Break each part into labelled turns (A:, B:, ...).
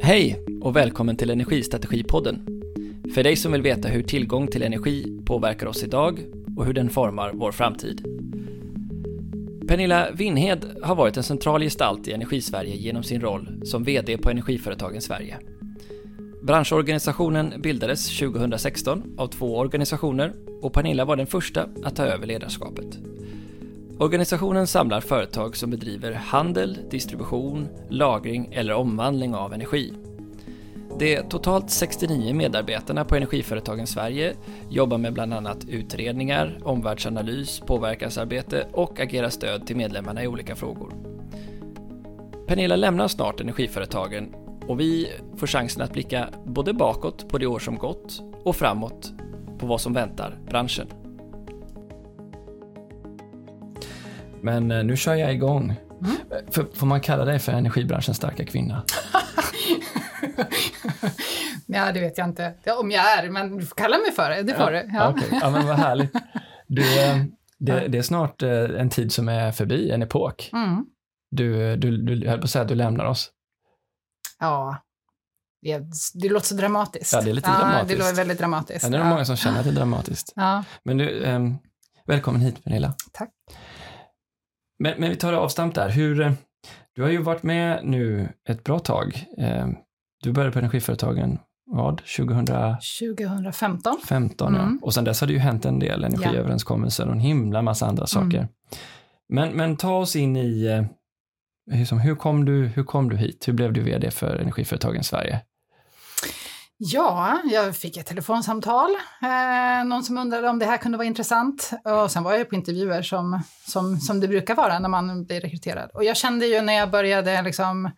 A: Hej och välkommen till Energistrategipodden. För dig som vill veta hur tillgång till energi påverkar oss idag och hur den formar vår framtid. Pernilla Winhed har varit en central gestalt i Energisverige genom sin roll som VD på Energiföretagen Sverige. Branschorganisationen bildades 2016 av två organisationer och Pernilla var den första att ta över ledarskapet. Organisationen samlar företag som bedriver handel, distribution, lagring eller omvandling av energi. De totalt 69 medarbetarna på Energiföretagen Sverige jobbar med bland annat utredningar, omvärldsanalys, påverkansarbete och agerar stöd till medlemmarna i olika frågor. Pernilla lämnar snart Energiföretagen och vi får chansen att blicka både bakåt på det år som gått och framåt på vad som väntar branschen. Men eh, nu kör jag igång. Mm. För, får man kalla dig för energibranschens starka kvinna?
B: ja, det vet jag inte om jag är, men du får kalla mig för det. Det får
A: ja,
B: du. Ja.
A: Okay. ja, men vad härligt. Du, eh, det, det, är snart eh, en tid som är förbi, en epok. Mm. Du, du, du, jag höll på att säga att du lämnar oss.
B: Ja, det, det låter så dramatiskt.
A: Ja, det är lite ja, dramatiskt.
B: Det låter väldigt dramatiskt.
A: Ja, det är nog många som känner att det är dramatiskt. Ja. Men du, eh, välkommen hit Pernilla.
B: Tack.
A: Men, men vi tar avstamp där. Hur, eh, du har ju varit med nu ett bra tag. Eh, du började på Energiföretagen, vad, 2000...
B: 2015.
A: 15, mm. ja. Och sen dess har det ju hänt en del energiöverenskommelser och en himla massa andra saker. Mm. Men, men ta oss in i, liksom, hur, kom du, hur kom du hit? Hur blev du vd för Energiföretagen Sverige?
B: Ja, jag fick ett telefonsamtal. Eh, någon som undrade om det här kunde vara intressant. Och sen var jag på intervjuer som, som, som det brukar vara när man blir rekryterad. Och jag kände ju när jag började liksom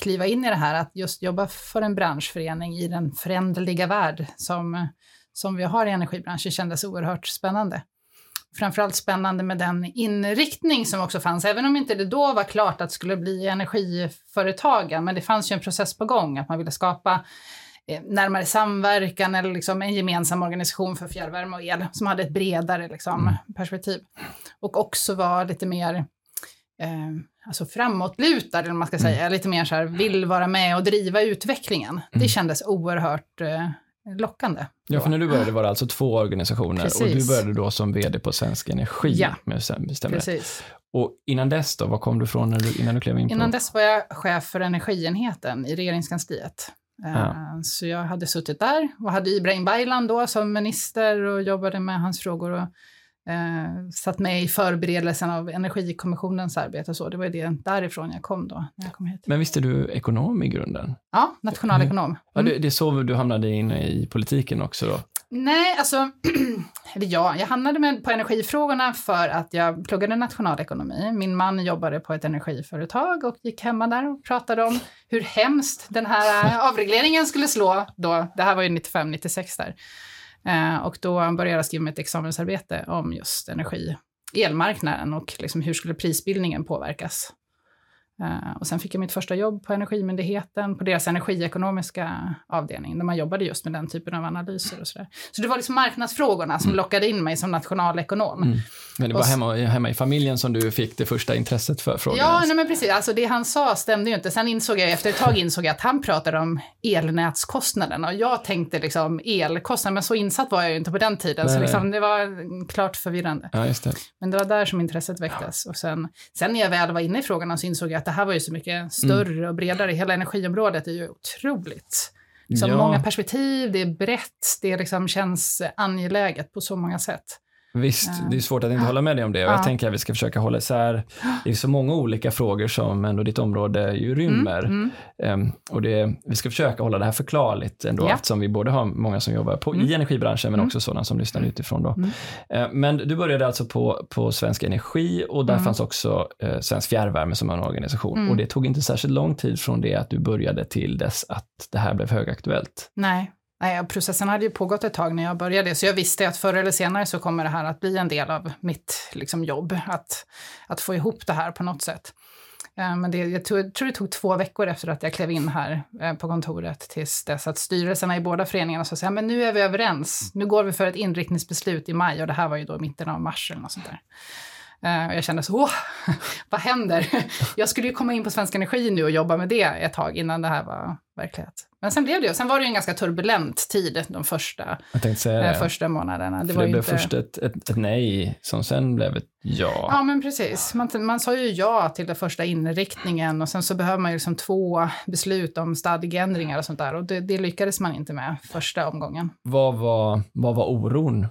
B: kliva in i det här att just jobba för en branschförening i den föränderliga värld som, som vi har i energibranschen kändes oerhört spännande. Framförallt spännande med den inriktning som också fanns, även om inte det då var klart att det skulle bli energiföretagen, men det fanns ju en process på gång, att man ville skapa närmare samverkan eller liksom en gemensam organisation för fjärrvärme och el som hade ett bredare liksom, mm. perspektiv. Och också var lite mer eh, alltså framåtlutad, eller man ska mm. säga, lite mer så här, vill vara med och driva utvecklingen. Mm. Det kändes oerhört eh, lockande.
A: Ja, för när du började var det alltså två organisationer Precis. och du började då som vd på Svensk Energi.
B: Ja,
A: med,
B: Precis.
A: Och innan dess då, var kom du ifrån när du, innan du klev in
B: på? Innan dess var jag chef för energienheten i regeringskansliet. Ja. Eh, så jag hade suttit där och hade Ibrahim Baylan då som minister och jobbade med hans frågor och eh, satt med i förberedelsen av Energikommissionens arbete. Så det var det därifrån jag kom då, när jag kom hit.
A: Men visst är du ekonom i grunden?
B: Ja, nationalekonom. Mm.
A: Ja, det, det är så du hamnade in i politiken också då?
B: Nej, alltså, eller ja, jag hamnade med på energifrågorna för att jag pluggade nationalekonomi. Min man jobbade på ett energiföretag och gick hemma där och pratade om hur hemskt den här avregleringen skulle slå då. Det här var ju 95, 96 där. Eh, och då började jag skriva mitt examensarbete om just energi, elmarknaden och liksom hur skulle prisbildningen påverkas. Uh, och sen fick jag mitt första jobb på Energimyndigheten, på deras energiekonomiska avdelning, där man jobbade just med den typen av analyser och sådär. Så det var liksom marknadsfrågorna som mm. lockade in mig som nationalekonom. Mm.
A: Men det var hemma, hemma, i familjen som du fick det första intresset för frågorna?
B: Ja, nej men precis. Alltså det han sa stämde ju inte. Sen insåg jag, efter ett tag insåg jag att han pratade om elnätskostnaden och jag tänkte liksom elkostnaden, men så insatt var jag ju inte på den tiden, nej, så liksom, det var klart förvirrande.
A: Ja, det.
B: Men det var där som intresset väcktes. Och sen, sen när jag väl var inne i frågorna så insåg jag att det här var ju så mycket större mm. och bredare. Hela energiområdet är ju otroligt. Liksom ja. Många perspektiv, det är brett, det liksom känns angeläget på så många sätt.
A: Visst, det är svårt att inte hålla med dig om det. Och jag tänker att vi ska försöka hålla isär. Det är så många olika frågor som ändå ditt område ju rymmer. Mm, mm. Um, och det, vi ska försöka hålla det här förklarligt ändå, ja. eftersom vi både har många som jobbar på, mm. i energibranschen, men mm. också sådana som lyssnar utifrån. Då. Uh, men du började alltså på, på Svensk Energi och där mm. fanns också uh, Svensk Fjärrvärme som en organisation. Mm. Och det tog inte särskilt lång tid från det att du började till dess att det här blev högaktuellt.
B: Nej, Nej, processen hade ju pågått ett tag när jag började, så jag visste att förr eller senare så kommer det här att bli en del av mitt liksom, jobb, att, att få ihop det här på något sätt. Eh, men det, jag tror, tror det tog två veckor efter att jag klev in här eh, på kontoret tills dess att styrelserna i båda föreningarna sa att nu är vi överens, nu går vi för ett inriktningsbeslut i maj och det här var ju då i mitten av mars eller något sånt där. Eh, och jag kände så, åh, vad händer? Jag skulle ju komma in på Svensk Energi nu och jobba med det ett tag innan det här var, verklighet. Men sen blev det ju, sen var det ju en ganska turbulent tid de första, eh, första månaderna.
A: Det, För det blev inte... först ett, ett, ett, nej som sen blev ett ja.
B: Ja, men precis. Man, man sa ju ja till den första inriktningen och sen så behöver man ju liksom två beslut om stadgeändringar och sånt där och det, det lyckades man inte med första omgången.
A: Vad var, vad var oron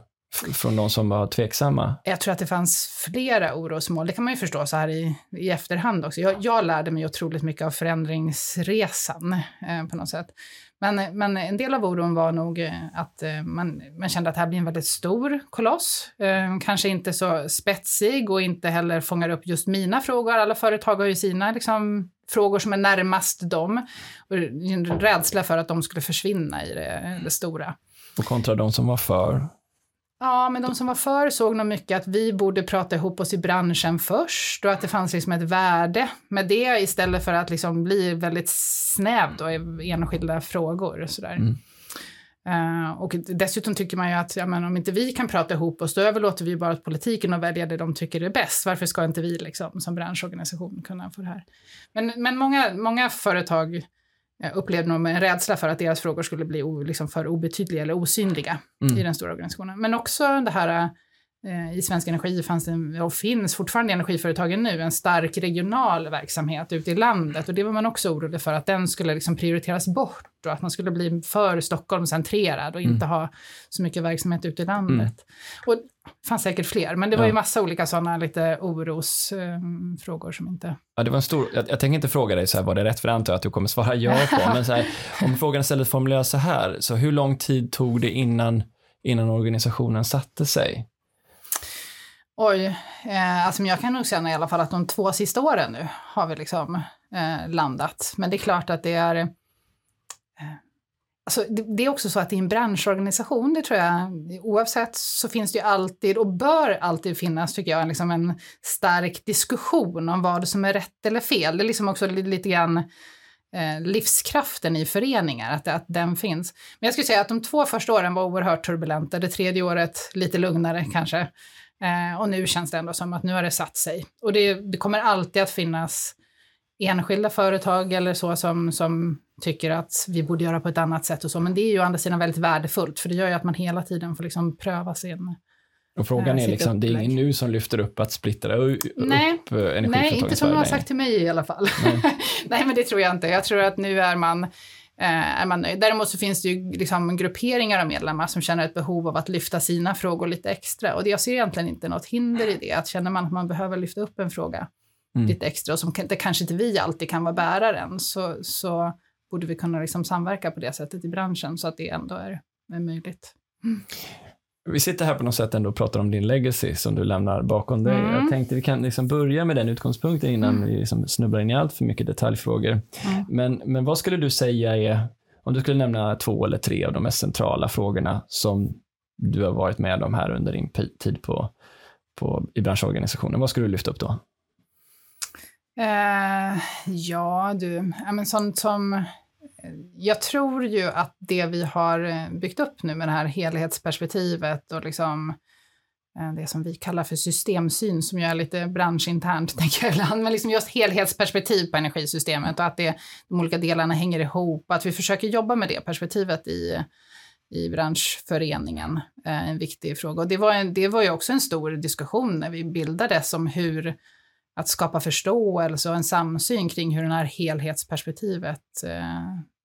A: från de som var tveksamma?
B: Jag tror att det fanns flera orosmål. Det kan man ju förstå så här i, i efterhand också. Jag, jag lärde mig otroligt mycket av förändringsresan eh, på något sätt. Men, men en del av oron var nog eh, att eh, man, man kände att det här blir en väldigt stor koloss. Eh, kanske inte så spetsig och inte heller fångar upp just mina frågor. Alla företag har ju sina liksom, frågor som är närmast dem. Och en rädsla för att de skulle försvinna i det, det stora.
A: Och kontra de som var för?
B: Ja, men de som var för såg nog mycket att vi borde prata ihop oss i branschen först och att det fanns liksom ett värde med det istället för att liksom bli väldigt snäv då i enskilda frågor. Sådär. Mm. Uh, och dessutom tycker man ju att ja, men om inte vi kan prata ihop oss, då överlåter vi bara åt politiken att välja det de tycker är bäst. Varför ska inte vi liksom, som branschorganisation kunna få det här? Men, men många, många företag upplevde nog en rädsla för att deras frågor skulle bli liksom för obetydliga eller osynliga mm. i den stora organisationen. Men också det här I Svensk Energi fanns det, och finns fortfarande i energiföretagen nu, en stark regional verksamhet ute i landet. Och det var man också orolig för, att den skulle liksom prioriteras bort och att man skulle bli för Stockholmscentrerad och inte mm. ha så mycket verksamhet ute i landet. Mm. Och det fanns säkert fler, men det var ju massa olika sådana lite orosfrågor um, som inte...
A: Ja, det var en stor, jag, jag tänker inte fråga dig så här, var det rätt för antar att du kommer svara ja på, men här, om frågan istället formuleras så här, så hur lång tid tog det innan, innan organisationen satte sig?
B: Oj, eh, alltså jag kan nog känna i alla fall att de två sista åren nu har vi liksom eh, landat. Men det är klart att det är... Eh, alltså det, det, är också så att i en branschorganisation, det tror jag, oavsett så finns det ju alltid, och bör alltid finnas, tycker jag, liksom en stark diskussion om vad som är rätt eller fel. Det är liksom också lite grann eh, livskraften i föreningar, att, att den finns. Men jag skulle säga att de två första åren var oerhört turbulenta, det tredje året lite lugnare kanske. Eh, och nu känns det ändå som att nu har det satt sig. Och det, det kommer alltid att finnas enskilda företag eller så som, som tycker att vi borde göra på ett annat sätt och så. Men det är ju å andra sidan väldigt värdefullt, för det gör ju att man hela tiden får liksom pröva sin
A: och frågan är liksom, det är ingen nu som lyfter upp att splittra upp
B: nej, Nej, inte som de har sagt till mig i alla fall. Nej. nej, men det tror jag inte. Jag tror att nu är man är man nöjd. Däremot så finns det ju liksom grupperingar av medlemmar som känner ett behov av att lyfta sina frågor lite extra. Och jag ser egentligen inte något hinder i det. Att känner man att man behöver lyfta upp en fråga mm. lite extra, och som det kanske inte vi alltid kan vara bäraren, så, så borde vi kunna liksom samverka på det sättet i branschen så att det ändå är, är möjligt. Mm.
A: Vi sitter här på något sätt ändå och pratar om din legacy som du lämnar bakom dig. Mm. Jag tänkte vi kan liksom börja med den utgångspunkten innan mm. vi liksom snubblar in i allt för mycket detaljfrågor. Mm. Men, men vad skulle du säga är, om du skulle nämna två eller tre av de mest centrala frågorna som du har varit med om här under din tid på, på, i branschorganisationen, vad skulle du lyfta upp då?
B: Uh, ja, du, ja, men sånt som jag tror ju att det vi har eh, byggt upp nu med det här helhetsperspektivet och liksom eh, det som vi kallar för systemsyn, som ju är lite branschinternt, tänker jag ibland, men liksom just helhetsperspektiv på energisystemet och att det, de olika delarna hänger ihop, att vi försöker jobba med det perspektivet i, i branschföreningen, eh, en viktig fråga. Och det var, en, det var ju också en stor diskussion när vi bildades om hur att skapa förståelse och en samsyn kring hur det här helhetsperspektivet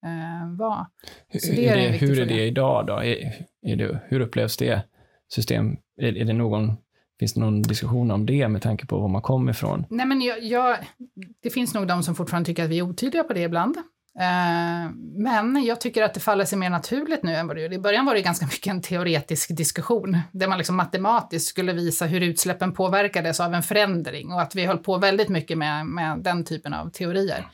B: eh, eh, var.
A: Hur är, det, hur är det idag då? Är, är det, hur upplevs det system? Är, är, det någon, finns det någon diskussion om det med tanke på var man kommer ifrån?
B: Nej, men jag, jag, det finns nog de som fortfarande tycker att vi är otydliga på det ibland. Eh, men jag tycker att det faller sig mer naturligt nu än vad det gjorde. I början var det ganska mycket en teoretisk diskussion där man liksom matematiskt skulle visa hur utsläppen påverkades av en förändring och att vi höll på väldigt mycket med, med den typen av teorier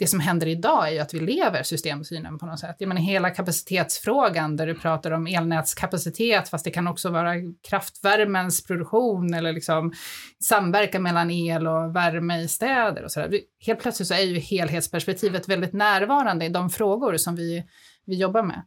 B: det som händer idag är ju att vi lever systemsynen på något sätt. Jag menar hela kapacitetsfrågan där du pratar om elnätskapacitet, fast det kan också vara kraftvärmens produktion eller liksom samverkan mellan el och värme i städer och sådär. Helt plötsligt så är ju helhetsperspektivet väldigt närvarande i de frågor som vi vi jobbar med.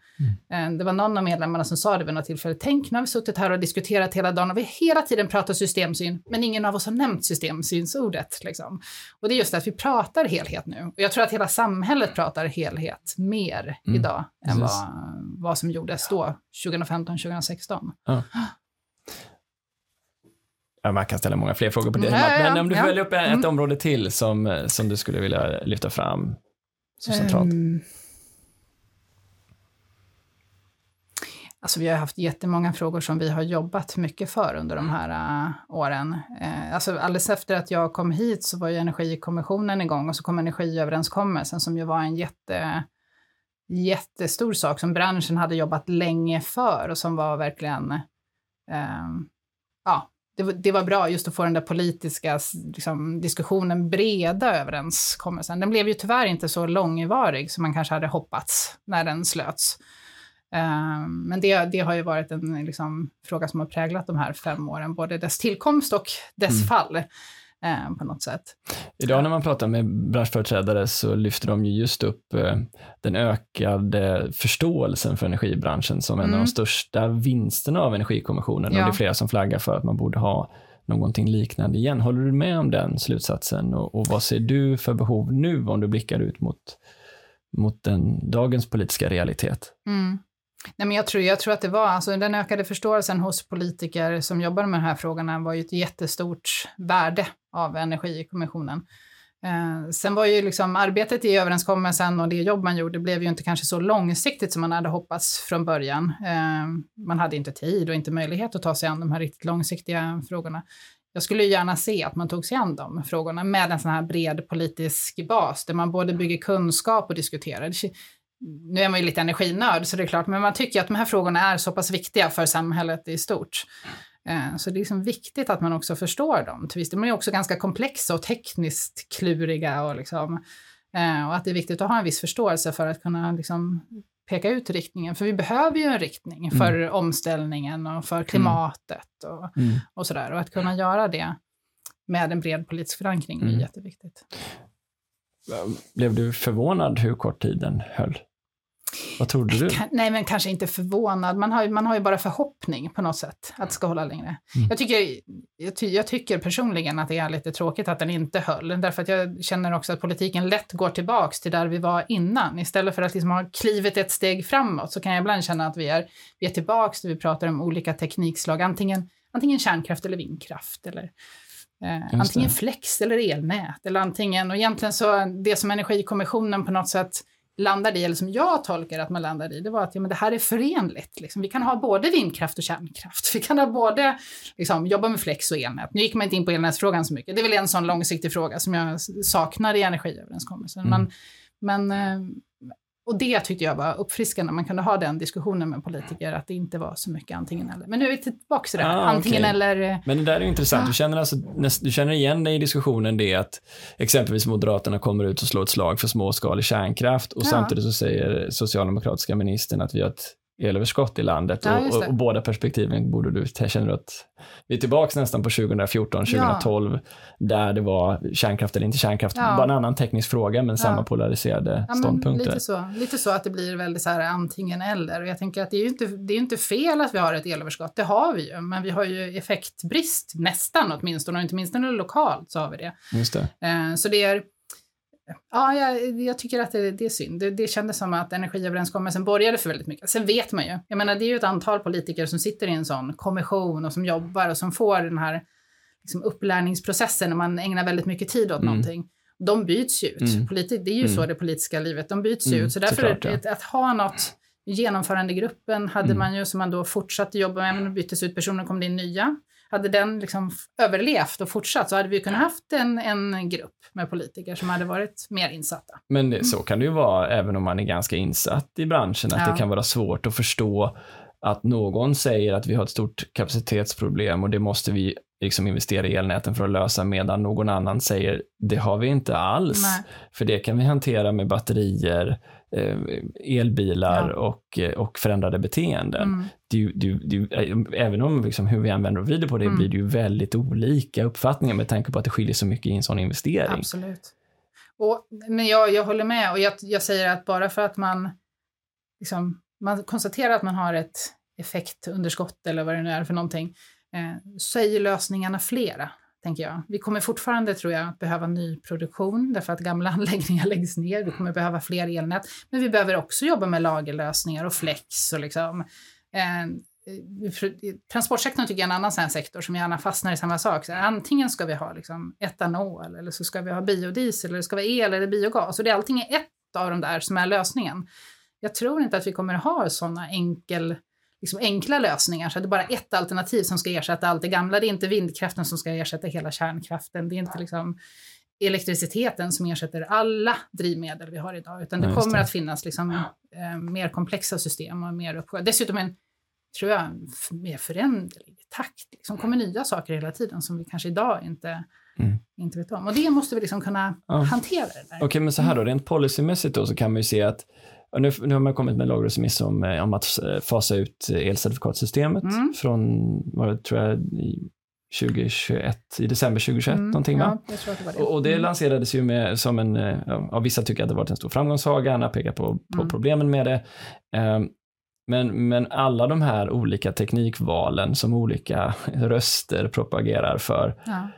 B: Mm. Det var någon av medlemmarna som sa det vid något tillfälle. Tänk, nu har vi suttit här och diskuterat hela dagen och vi hela tiden pratar systemsyn, men ingen av oss har nämnt systemsynsordet. Liksom. Och det är just det att vi pratar helhet nu. Och jag tror att hela samhället pratar helhet mer mm. idag än vad, vad som gjordes då, 2015, 2016. Ja.
A: Ja, man kan ställa många fler frågor på det. Mm, ja, men om du ja. väljer upp ett mm. område till som, som du skulle vilja lyfta fram som centralt. Um,
B: alltså vi har haft jättemånga frågor som vi har jobbat mycket för under de här uh, åren. Uh, alltså alldeles efter att jag kom hit så var ju Energikommissionen igång och så kom Energiöverenskommelsen som ju var en jätte, jättestor sak som branschen hade jobbat länge för och som var verkligen Uh, ja, det, det, var bra just att få den där politiska liksom, diskussionen, breda överenskommelsen. Den blev ju tyvärr inte så långvarig som man kanske hade hoppats när den slöts. Uh, men det, det, har ju varit en liksom, fråga som har präglat de här fem åren, både dess tillkomst och dess mm. fall eh, på något sätt.
A: Idag när man pratar med branschföreträdare så lyfter de ju just upp eh, den ökade förståelsen för energibranschen som en mm. av de mm. största vinsterna av Energikommissionen ja. och det är flera som flaggar för att man borde ha någonting liknande igen. Håller du med om den slutsatsen och, och vad ser du för behov nu om du blickar ut mot, mot den, dagens politiska realitet? Mm.
B: Nej, men jag, tror, jag tror att det var, alltså den ökade förståelsen hos politiker som jobbar med de här frågorna var ju ett jättestort värde av Energikommissionen. Eh, sen var ju liksom arbetet i överenskommelsen och det jobb man gjorde blev ju inte kanske så långsiktigt som man hade hoppats från början. Eh, man hade inte tid och inte möjlighet att ta sig an de här riktigt långsiktiga frågorna. Jag skulle gärna se att man tog sig an de frågorna med en sån här bred politisk bas där man både bygger kunskap och diskuterar nu är man ju lite energinörd så det är klart, men man tycker att de här frågorna är så pass viktiga för samhället i stort. Eh, så det är liksom viktigt att man också förstår dem. Till viss De är också ganska komplexa och tekniskt kluriga och, liksom, eh, och att det är viktigt att ha en viss förståelse för att kunna liksom peka ut riktningen. För vi behöver ju en riktning för mm. omställningen och för klimatet och, mm. och sådär. Och att kunna göra det med en bred politisk förankring är mm. jätteviktigt.
A: Blev du förvånad hur kort tiden höll? Vad trodde du?
B: nej, men kanske inte förvånad. Man har, man har ju bara förhoppning på något sätt att det ska hålla längre. Mm. Jag, tycker, jag, ty, jag, tycker personligen att det är lite tråkigt att den inte höll. Därför att jag känner också att politiken lätt går tillbaks till där vi var innan. Istället för att liksom ha klivit ett steg framåt så kan jag ibland känna att vi är, vi är tillbaks där vi pratar om olika teknikslag. Antingen, antingen kärnkraft eller vindkraft. Eller, Eh, antingen flex eller elnät. Eller antingen, och egentligen så det som Energikommissionen på något sätt landade i, eller som jag tolkar att man landade i, det var att ja, men det här är förenligt. Liksom. Vi kan ha både vindkraft och kärnkraft. Vi kan ha både, liksom, jobba med flex och elnät. Nu gick man inte in på elnätsfrågan så mycket. Det är väl en sån långsiktig fråga som jag saknar i energiöverenskommelsen. Mm. Men, men, eh, och det tyckte jag var uppfriskande. Man kunde ha den diskussionen med politiker, att det inte var så mycket antingen eller. Men nu är vi tillbaka till det ah, antingen okay. eller. Eh,
A: men det där är intressant. Ah. Du, känner alltså, du känner igen dig i diskussionen det att exempelvis Moderaterna kommer ut och slår ett slag för småskalig kärnkraft och ja. samtidigt så säger socialdemokratiska ministern att vi har ett elöverskott i landet ja, och, och, och, båda perspektiven borde du, känner du att vi är tillbaka nästan på 2014, 2012 ja. där det var kärnkraft eller inte kärnkraft, ja. bara en annan teknisk fråga men samma polariserade ståndpunkter.
B: Lite så. lite så att det blir väldigt så här antingen eller och jag tänker att det är ju inte, det är inte fel att vi har ett elöverskott, det har vi ju, men vi har ju effektbrist nästan åtminstone och inte minst när det är lokalt så har vi det.
A: Just det.
B: Eh, så det är Ja, jag, jag tycker att det, det är synd. Det, det kändes som att energiöverenskommelsen började för väldigt mycket. Sen vet man ju, jag menar det är ju ett antal politiker som sitter i en sån kommission och som jobbar och som får den här liksom, upplärningsprocessen när man ägnar väldigt mycket tid åt mm. någonting. De byts ju ut. Mm. Politi det är ju mm. så det politiska livet, de byts ju mm, ut. Så därför Såklart, ja. att, att ha något genomförandegruppen hade mm. man ju som man då fortsatte jobba med, men byttes ut personer kom det in nya hade den liksom överlevt och fortsatt så hade vi kunnat haft en, en grupp med politiker som hade varit mer insatta.
A: Men det, så kan det ju vara även om man är ganska insatt i branschen, att ja. det kan vara svårt att förstå att någon säger att vi har ett stort kapacitetsproblem och det måste vi liksom investera i elnäten för att lösa medan någon annan säger det har vi inte alls. Nej. För det kan vi hantera med batterier, elbilar ja. och, eh, och förändrade beteenden. Mm. Du, du, du, även om liksom hur vi använder och vrider på det mm. blir det ju väldigt olika uppfattningar med tanke på att det skiljer så mycket i en sån investering.
B: Absolut. Och, men jag, jag håller med och jag, jag säger att bara för att man liksom, man konstaterar att man har ett effektunderskott eller vad det nu är för någonting, eh, så är ju lösningarna flera, tänker jag. Vi kommer fortfarande, tror jag, att behöva ny produktion därför att gamla anläggningar läggs ner. Vi kommer behöva fler elnät, men vi behöver också jobba med lagerlösningar och flex och liksom eh, Transportsektorn tycker jag är en annan sån sektor som gärna fastnar i samma sak. Så antingen ska vi ha liksom etanol eller så ska vi ha biodiesel eller det ska vara el eller biogas. Och det är allting är ett av de där som är lösningen. Jag tror inte att vi kommer ha sådana enkel, liksom enkla lösningar så att det är bara ett alternativ som ska ersätta allt det gamla. Det är inte vindkraften som ska ersätta hela kärnkraften. Det är inte liksom elektriciteten som ersätter alla drivmedel vi har idag, utan det ja, kommer det. att finnas liksom, eh, mer komplexa system och mer uppsjö. Dessutom en tror jag, mer föränderlig takt. Liksom kommer nya saker hela tiden som vi kanske idag inte, mm. inte vet om. Och det måste vi liksom kunna ja. hantera.
A: Okej, okay, men så här då, rent policymässigt då så kan man ju se att nu, nu har man kommit med lagrådsremiss om, eh, om att eh, fasa ut elcertifikatsystemet mm. från, vad tror jag, 2021, i december 2021 mm, någonting va? Ja, det det. Och, det mm. lanserades ju med, som en, eh, ja, vissa tycker att det varit en stor framgångssaga, andra pekar på, på mm. problemen med det. Um, men, men alla de här olika teknikvalen som olika röster propagerar för, ja.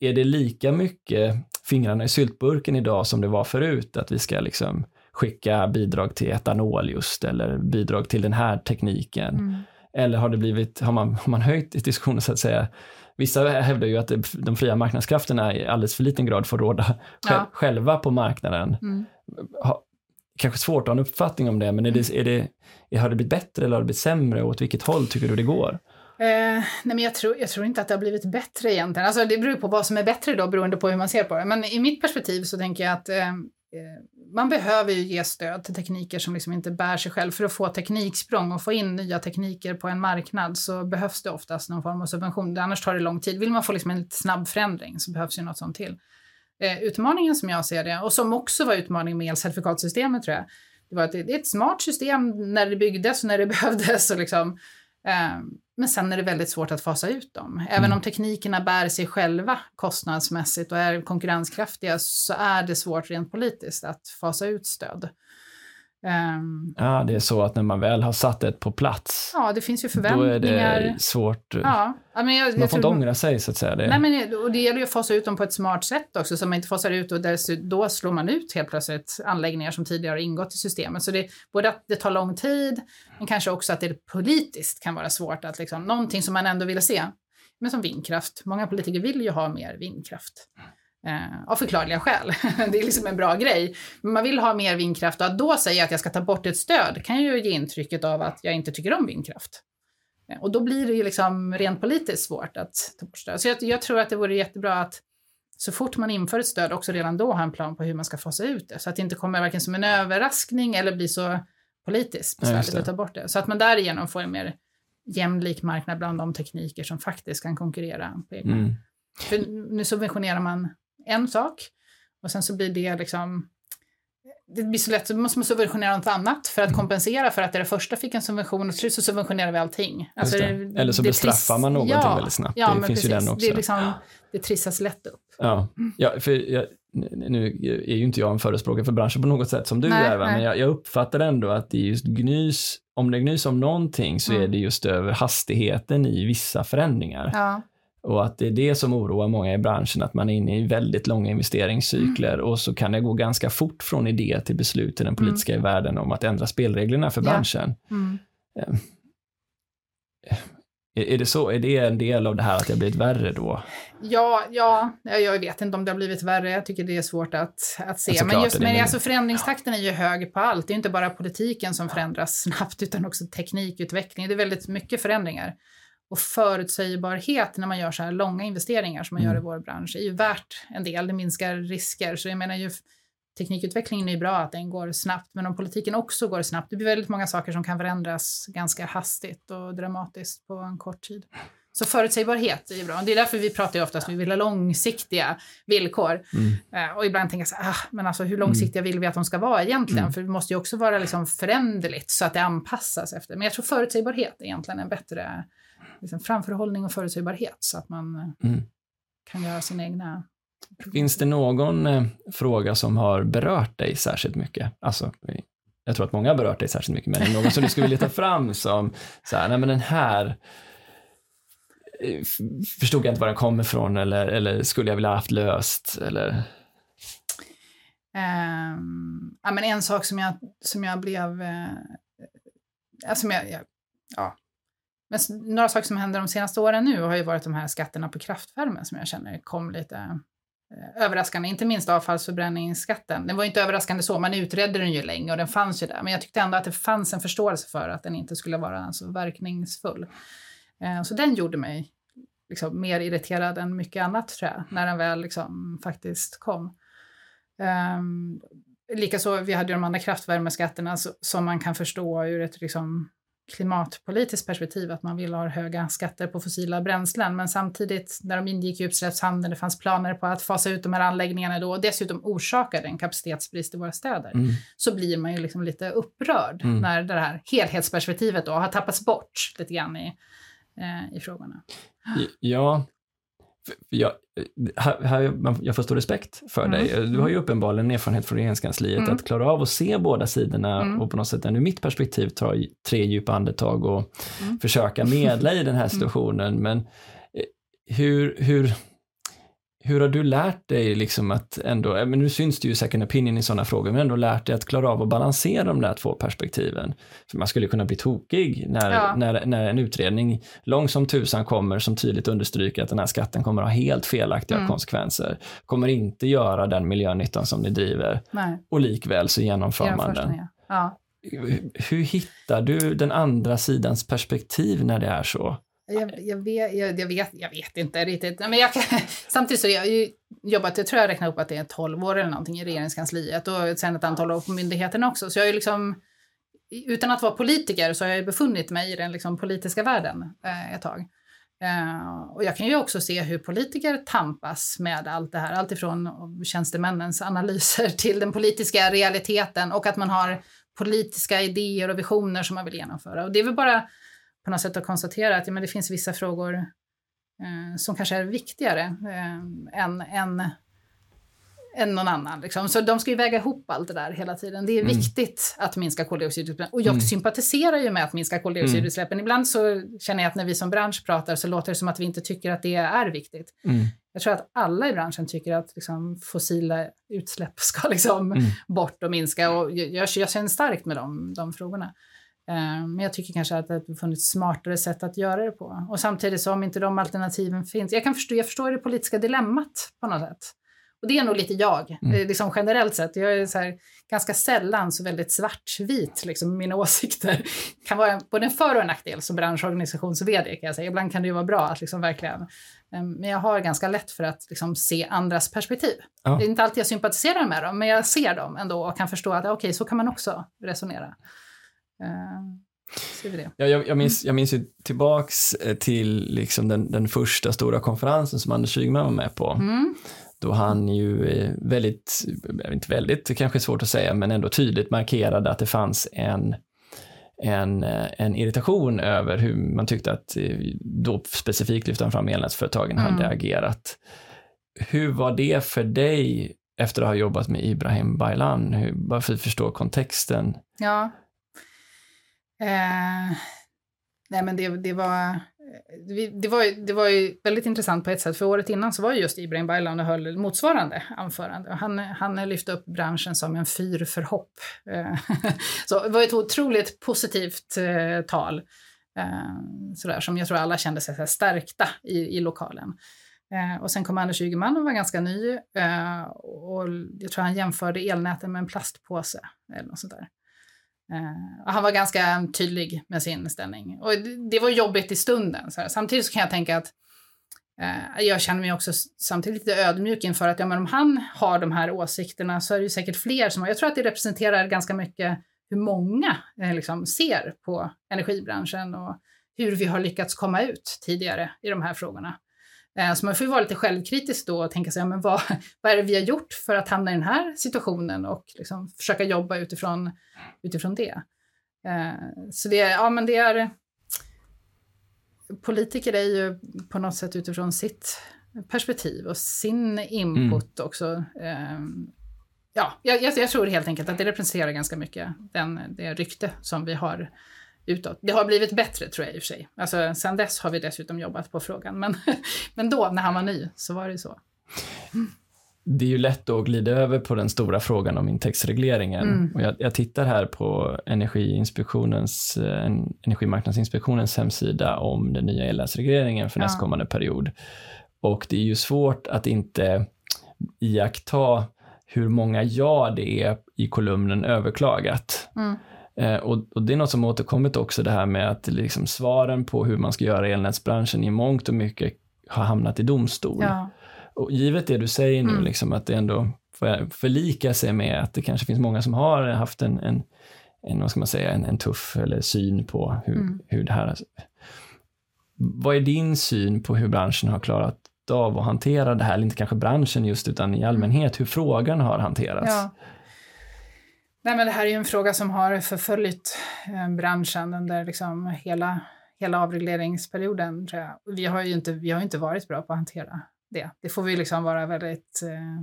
A: är det lika mycket fingrarna i syltburken idag som det var förut? Att vi ska liksom skicka bidrag till etanol just, eller bidrag till den här tekniken? Mm. Eller har det blivit, har man, har man höjt diskussionen så att säga? Vissa hävdar ju att de fria marknadskrafterna i alldeles för liten grad får råda ja. själva på marknaden. Mm kanske svårt att ha en uppfattning om det, men är det, är det, har det blivit bättre eller har det blivit sämre och åt vilket håll tycker du det går?
B: Eh, nej men jag tror, jag tror inte att det har blivit bättre egentligen. Alltså det beror på vad som är bättre då beroende på hur man ser på det. Men i mitt perspektiv så tänker jag att eh Eh, man behöver ju ge stöd till tekniker som liksom inte bär sig själv. För att få tekniksprång och få in nya tekniker på en marknad så behövs det oftast någon form av subvention. Annars tar det lång tid. Vill man få liksom en snabb förändring så behövs ju något sånt till eh, utmaningen som jag ser det, och som också var utmaningen med elcertifikatsystemet tror jag, det var att det, det är ett smart system när det byggdes och när det behövdes. Och liksom, men sen är det väldigt svårt att fasa ut dem. Även mm. om teknikerna bär sig själva kostnadsmässigt och är konkurrenskraftiga så är det svårt rent politiskt att fasa ut stöd.
A: Um, ja, det är så att när man väl har satt det på plats,
B: ja, det finns ju förväntningar. Då är
A: det svårt. Ja, men jag, man jag får inte ångra sig så att säga.
B: Det... Nej, men, och det gäller ju att fasa ut dem på ett smart sätt också, så man inte fasar ut och då slår man ut helt plötsligt anläggningar som tidigare har ingått i systemet. Så det både att det tar lång tid, men kanske också att det politiskt kan vara svårt att liksom, någonting som man ändå vill se, men som vindkraft. Många politiker vill ju ha mer vindkraft. Eh, av förklarliga skäl. det är liksom en bra grej. Men man vill ha mer vindkraft och att då säga att jag ska ta bort ett stöd kan ju ge intrycket av att jag inte tycker om vindkraft. Eh, och då blir det ju liksom rent politiskt svårt att ta bort stöd. Så jag, jag, tror att det vore jättebra att så fort man inför ett stöd också redan då ha en plan på hur man ska fasa ut det. Så att det inte kommer varken som en överraskning eller blir så politiskt besvärligt ja, att ta bort det. Så att man därigenom får en mer jämlik marknad bland de tekniker som faktiskt kan konkurrera på egna. Mm. För nu subventionerar man en sak och sen så blir det liksom det blir så lätt, så måste man subventionera något annat för att kompensera för att det första fick en subvention och så subventionerar vi allting.
A: Alltså det, Eller så bestraffar man någonting ja, väldigt snabbt. Ja, det finns precis. ju den också.
B: Det, liksom, det trissas lätt upp.
A: Ja, ja för jag, nu är ju inte jag en förespråkare för branschen på något sätt som du nej, är, va? men jag, jag, uppfattar ändå att det är just gnys, om det gnys om någonting så mm. är det just över hastigheten i vissa förändringar. Ja. Och att det är det som oroar många i branschen, att man är inne i väldigt långa investeringscykler mm. och så kan det gå ganska fort från idé till beslut i den politiska mm. världen om att ändra spelreglerna för branschen. Ja. Mm. Ehm, är det så? Är det en del av det här att det har blivit värre då?
B: Ja, ja, jag vet inte om det har blivit värre. Jag tycker det är svårt att, att se. Alltså, men just, men alltså, förändringstakten är ju hög på allt. Det är inte bara politiken som förändras snabbt, utan också teknikutveckling. Det är väldigt mycket förändringar och förutsägbarhet när man gör så här långa investeringar som man mm. gör i vår bransch är ju värt en del. Det minskar risker. Så jag menar ju teknikutvecklingen är ju bra att den går snabbt, men om politiken också går snabbt, det blir väldigt många saker som kan förändras ganska hastigt och dramatiskt på en kort tid. Så förutsägbarhet är ju bra. Det är därför vi pratar ju oftast om vi vill ha långsiktiga villkor. Mm. Uh, och ibland tänker jag så ah, men alltså hur långsiktiga mm. vill vi att de ska vara egentligen? Mm. För det måste ju också vara liksom föränderligt så att det anpassas efter. Men jag tror förutsägbarhet är egentligen en bättre liksom framförhållning och förutsägbarhet så att man eh, mm. kan göra sina egna
A: Finns det någon eh, fråga som har berört dig särskilt mycket? Alltså jag tror att många har berört dig särskilt mycket, men någon som du skulle vilja ta fram som, så här, nej men den här eh, förstod jag inte var den kommer ifrån eller, eller skulle jag vilja haft löst eller?
B: Um, ja, men en sak som jag, som jag blev, uh, alltså jag, jag, ja. Men några saker som händer de senaste åren nu har ju varit de här skatterna på kraftvärme som jag känner kom lite eh, överraskande, inte minst avfallsförbränningsskatten. Den var inte överraskande så, man utredde den ju länge och den fanns ju där. Men jag tyckte ändå att det fanns en förståelse för att den inte skulle vara så verkningsfull. Eh, så den gjorde mig liksom mer irriterad än mycket annat tror jag, när den väl liksom faktiskt kom. Ehm, likaså, vi hade ju de andra kraftvärmeskatterna som man kan förstå ur ett liksom, klimatpolitiskt perspektiv att man vill ha höga skatter på fossila bränslen. Men samtidigt när de ingick i utsläppshandeln, det fanns planer på att fasa ut de här anläggningarna då och dessutom orsakade en kapacitetsbrist i våra städer, mm. så blir man ju liksom lite upprörd mm. när det här helhetsperspektivet då har tappats bort lite grann i, eh, i frågorna.
A: Ja, jag, här, här, jag får stor respekt för mm. dig. Du har ju uppenbarligen erfarenhet från regeringskansliet mm. att klara av att se båda sidorna mm. och på något sätt, ur mitt perspektiv, ta tre djupa andetag och mm. försöka medla i den här mm. situationen. Men eh, hur, hur, hur har du lärt dig liksom att ändå, men nu syns det ju second opinion i sådana frågor, men ändå lärt dig att klara av att balansera de där två perspektiven. För man skulle kunna bli tokig när, ja. när, när en utredning lång som tusan kommer som tydligt understryker att den här skatten kommer att ha helt felaktiga mm. konsekvenser, kommer inte göra den miljönyttan som ni driver Nej. och likväl så genomför man den. Ja. Hur hittar du den andra sidans perspektiv när det är så?
B: Jag, jag, vet, jag, jag, vet, jag vet inte riktigt. Men jag kan, samtidigt så har jag ju jobbat, jag tror jag räknar upp att det är 12 år eller någonting i regeringskansliet och sen ett antal år på myndigheterna också. Så jag är liksom, utan att vara politiker så har jag befunnit mig i den liksom politiska världen eh, ett tag. Uh, och jag kan ju också se hur politiker tampas med allt det här, alltifrån tjänstemännens analyser till den politiska realiteten och att man har politiska idéer och visioner som man vill genomföra. Och det är väl bara på något sätt att konstatera att ja, men det finns vissa frågor eh, som kanske är viktigare eh, än, än, än någon annan. Liksom. Så de ska ju väga ihop allt det där hela tiden. Det är mm. viktigt att minska koldioxidutsläppen. Och jag mm. sympatiserar ju med att minska koldioxidutsläppen. Mm. Ibland så känner jag att när vi som bransch pratar så låter det som att vi inte tycker att det är viktigt. Mm. Jag tror att alla i branschen tycker att liksom, fossila utsläpp ska liksom, mm. bort och minska. Och jag, jag känner starkt med de, de frågorna. Eh, men jag tycker kanske att det har funnits smartare sätt att göra det på. Och samtidigt så om inte de alternativen finns. Jag kan förstå, jag förstår det politiska dilemmat på något sätt. Och det är nog lite jag, mm. liksom generellt sett. Jag är så här, ganska sällan så väldigt svartvit, liksom, mina åsikter. kan vara både en för och en nackdel som branschorganisations-vd kan jag säga. Ibland kan det ju vara bra att liksom verkligen... Ehm, men jag har ganska lätt för att liksom se andras perspektiv. Ja. Det är inte alltid jag sympatiserar med dem, men jag ser dem ändå och kan förstå att okej, okay, så kan man också resonera.
A: Eh, ja, jag, jag, minns, jag minns ju tillbaks eh, till liksom den, den första stora konferensen som Anders Ygeman var med på. Mm. Då han ju eh, väldigt, inte väldigt, det kanske är svårt att säga, men ändå tydligt markerade att det fanns en en, en irritation över hur man tyckte att, då specifikt lyfte han fram elnätsföretagen mm. hade agerat. Hur var det för dig efter att ha jobbat med Ibrahim Baylan? Hur, bara för att förstå kontexten.
B: Ja, Eh, nej men det, det var... Eh, det var, det var ju väldigt intressant på ett sätt, för året innan så var just Ibrahim Baylan och höll motsvarande anförande. Han, han lyfte upp branschen som en fyr för hopp. Eh, så det var ett otroligt positivt eh, tal, eh, sådär, som jag tror alla kände sig stärkta i, i lokalen. Eh, och sen kom Anders Ygeman och var ganska ny och jag tror han jämförde elnäten med en plastpåse eller något sånt där. Uh, han var ganska tydlig med sin inställning. Och det, det var jobbigt i stunden. Så här. Samtidigt så kan jag tänka att uh, jag känner mig också samtidigt lite ödmjuk inför att ja, men om han har de här åsikterna så är det ju säkert fler som har. Jag tror att det representerar ganska mycket hur många eh, liksom, ser på energibranschen och hur vi har lyckats komma ut tidigare i de här frågorna. Eh, så man får ju vara lite självkritisk då och tänka sig, ja, men vad, vad är det vi har gjort för att hamna i den här situationen och liksom försöka jobba utifrån, utifrån det. Eh, så det, ja, men det är... Politiker är ju på något sätt utifrån sitt perspektiv och sin input mm. också. Eh, ja, jag, jag, tror helt enkelt att det representerar ganska mycket den, det rykte som vi har utåt. Det har blivit bättre tror jag i och för sig. Alltså, sen dess har vi dessutom jobbat på frågan, men, men då när han var ny så var det så.
A: Det är ju lätt att glida över på den stora frågan om intäktsregleringen. Mm. Och jag, jag, tittar här på Energiinspektionens, eh, Energimarknadsinspektionens hemsida om den nya elnätsregleringen för ja. nästkommande period. Och det är ju svårt att inte iaktta hur många ja det är i kolumnen överklagat. Mm. Eh, och, och, det är något som återkommit också, det här med att liksom svaren på hur man ska göra elnätsbranschen i mångt och mycket har hamnat i domstol. Ja. Och givet det du säger nu, mm. liksom, att det ändå får förlika sig med att det kanske finns många som har haft en, en, en vad ska man säga, en, en tuff eller syn på hur, mm. hur det här... Vad är din syn på hur branschen har klarat av att hantera det här, eller inte kanske branschen just, utan i allmänhet, hur frågan har hanterats? Ja.
B: Nej, men det här är ju en fråga som har förföljt eh, branschen under liksom hela, hela avregleringsperioden. Tror jag. Vi har ju inte, vi har inte varit bra på att hantera det. Det får vi liksom vara väldigt eh,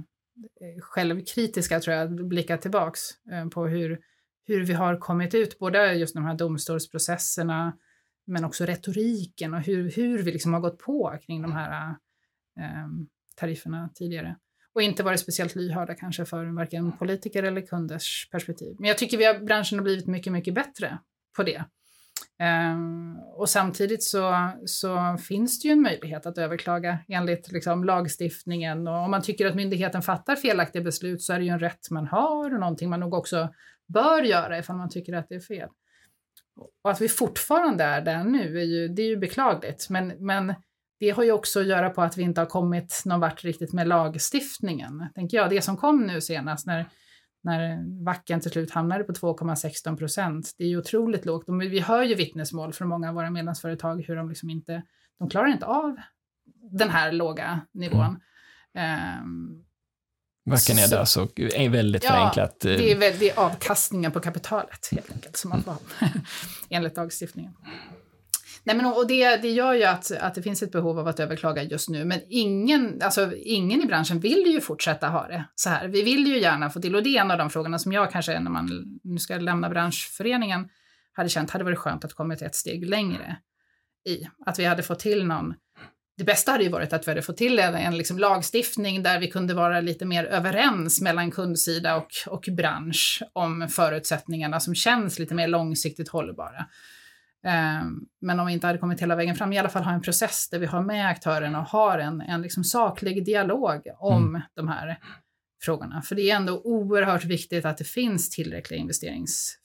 B: eh, självkritiska, tror jag, blicka tillbaks eh, på hur, hur vi har kommit ut, både just de här domstolsprocesserna, men också retoriken och hur, hur vi liksom har gått på kring de här eh, tarifferna tidigare och inte varit speciellt lyhörda kanske för varken politiker eller kunders perspektiv. Men jag tycker vi har, branschen har blivit mycket, mycket bättre på det. Um, och samtidigt så, så finns det ju en möjlighet att överklaga enligt liksom, lagstiftningen och om man tycker att myndigheten fattar felaktiga beslut så är det ju en rätt man har och någonting man nog också bör göra ifall man tycker att det är fel. Och att vi fortfarande är där nu är ju, det är ju beklagligt, men, men det har ju också att göra på att vi inte har kommit någon vart riktigt med lagstiftningen. Tänker jag. Det som kom nu senast när, när vacken till slut hamnade på 2,16 procent, det är ju otroligt lågt. vi hör ju vittnesmål från många av våra medlemsföretag hur de liksom inte, de klarar inte av den här låga nivån. Mm. Um,
A: Vacken är det alltså, är väldigt ja, förenklat.
B: Eh, det är, väl, det är avkastningen på kapitalet helt enkelt som man får enligt lagstiftningen. Nej, men, och det, det gör ju att, att det finns ett behov av att överklaga just nu, men ingen, alltså, ingen i branschen vill ju fortsätta ha det så här. Vi vill ju gärna få till, och det är en av de frågorna som jag kanske, när man nu ska lämna branschföreningen, hade känt hade varit skönt att komma ett steg längre i. Att vi hade fått till någon det bästa hade ju varit att vi hade fått till en, en liksom lagstiftning där vi kunde vara lite mer överens mellan kundsida och, och bransch om förutsättningarna som känns lite mer långsiktigt hållbara. Ehm, men om vi inte hade kommit hela vägen fram, i alla fall ha en process där vi har med aktörerna och har en, en liksom saklig dialog om mm. de här frågorna. För det är ändå oerhört viktigt att det finns tillräcklig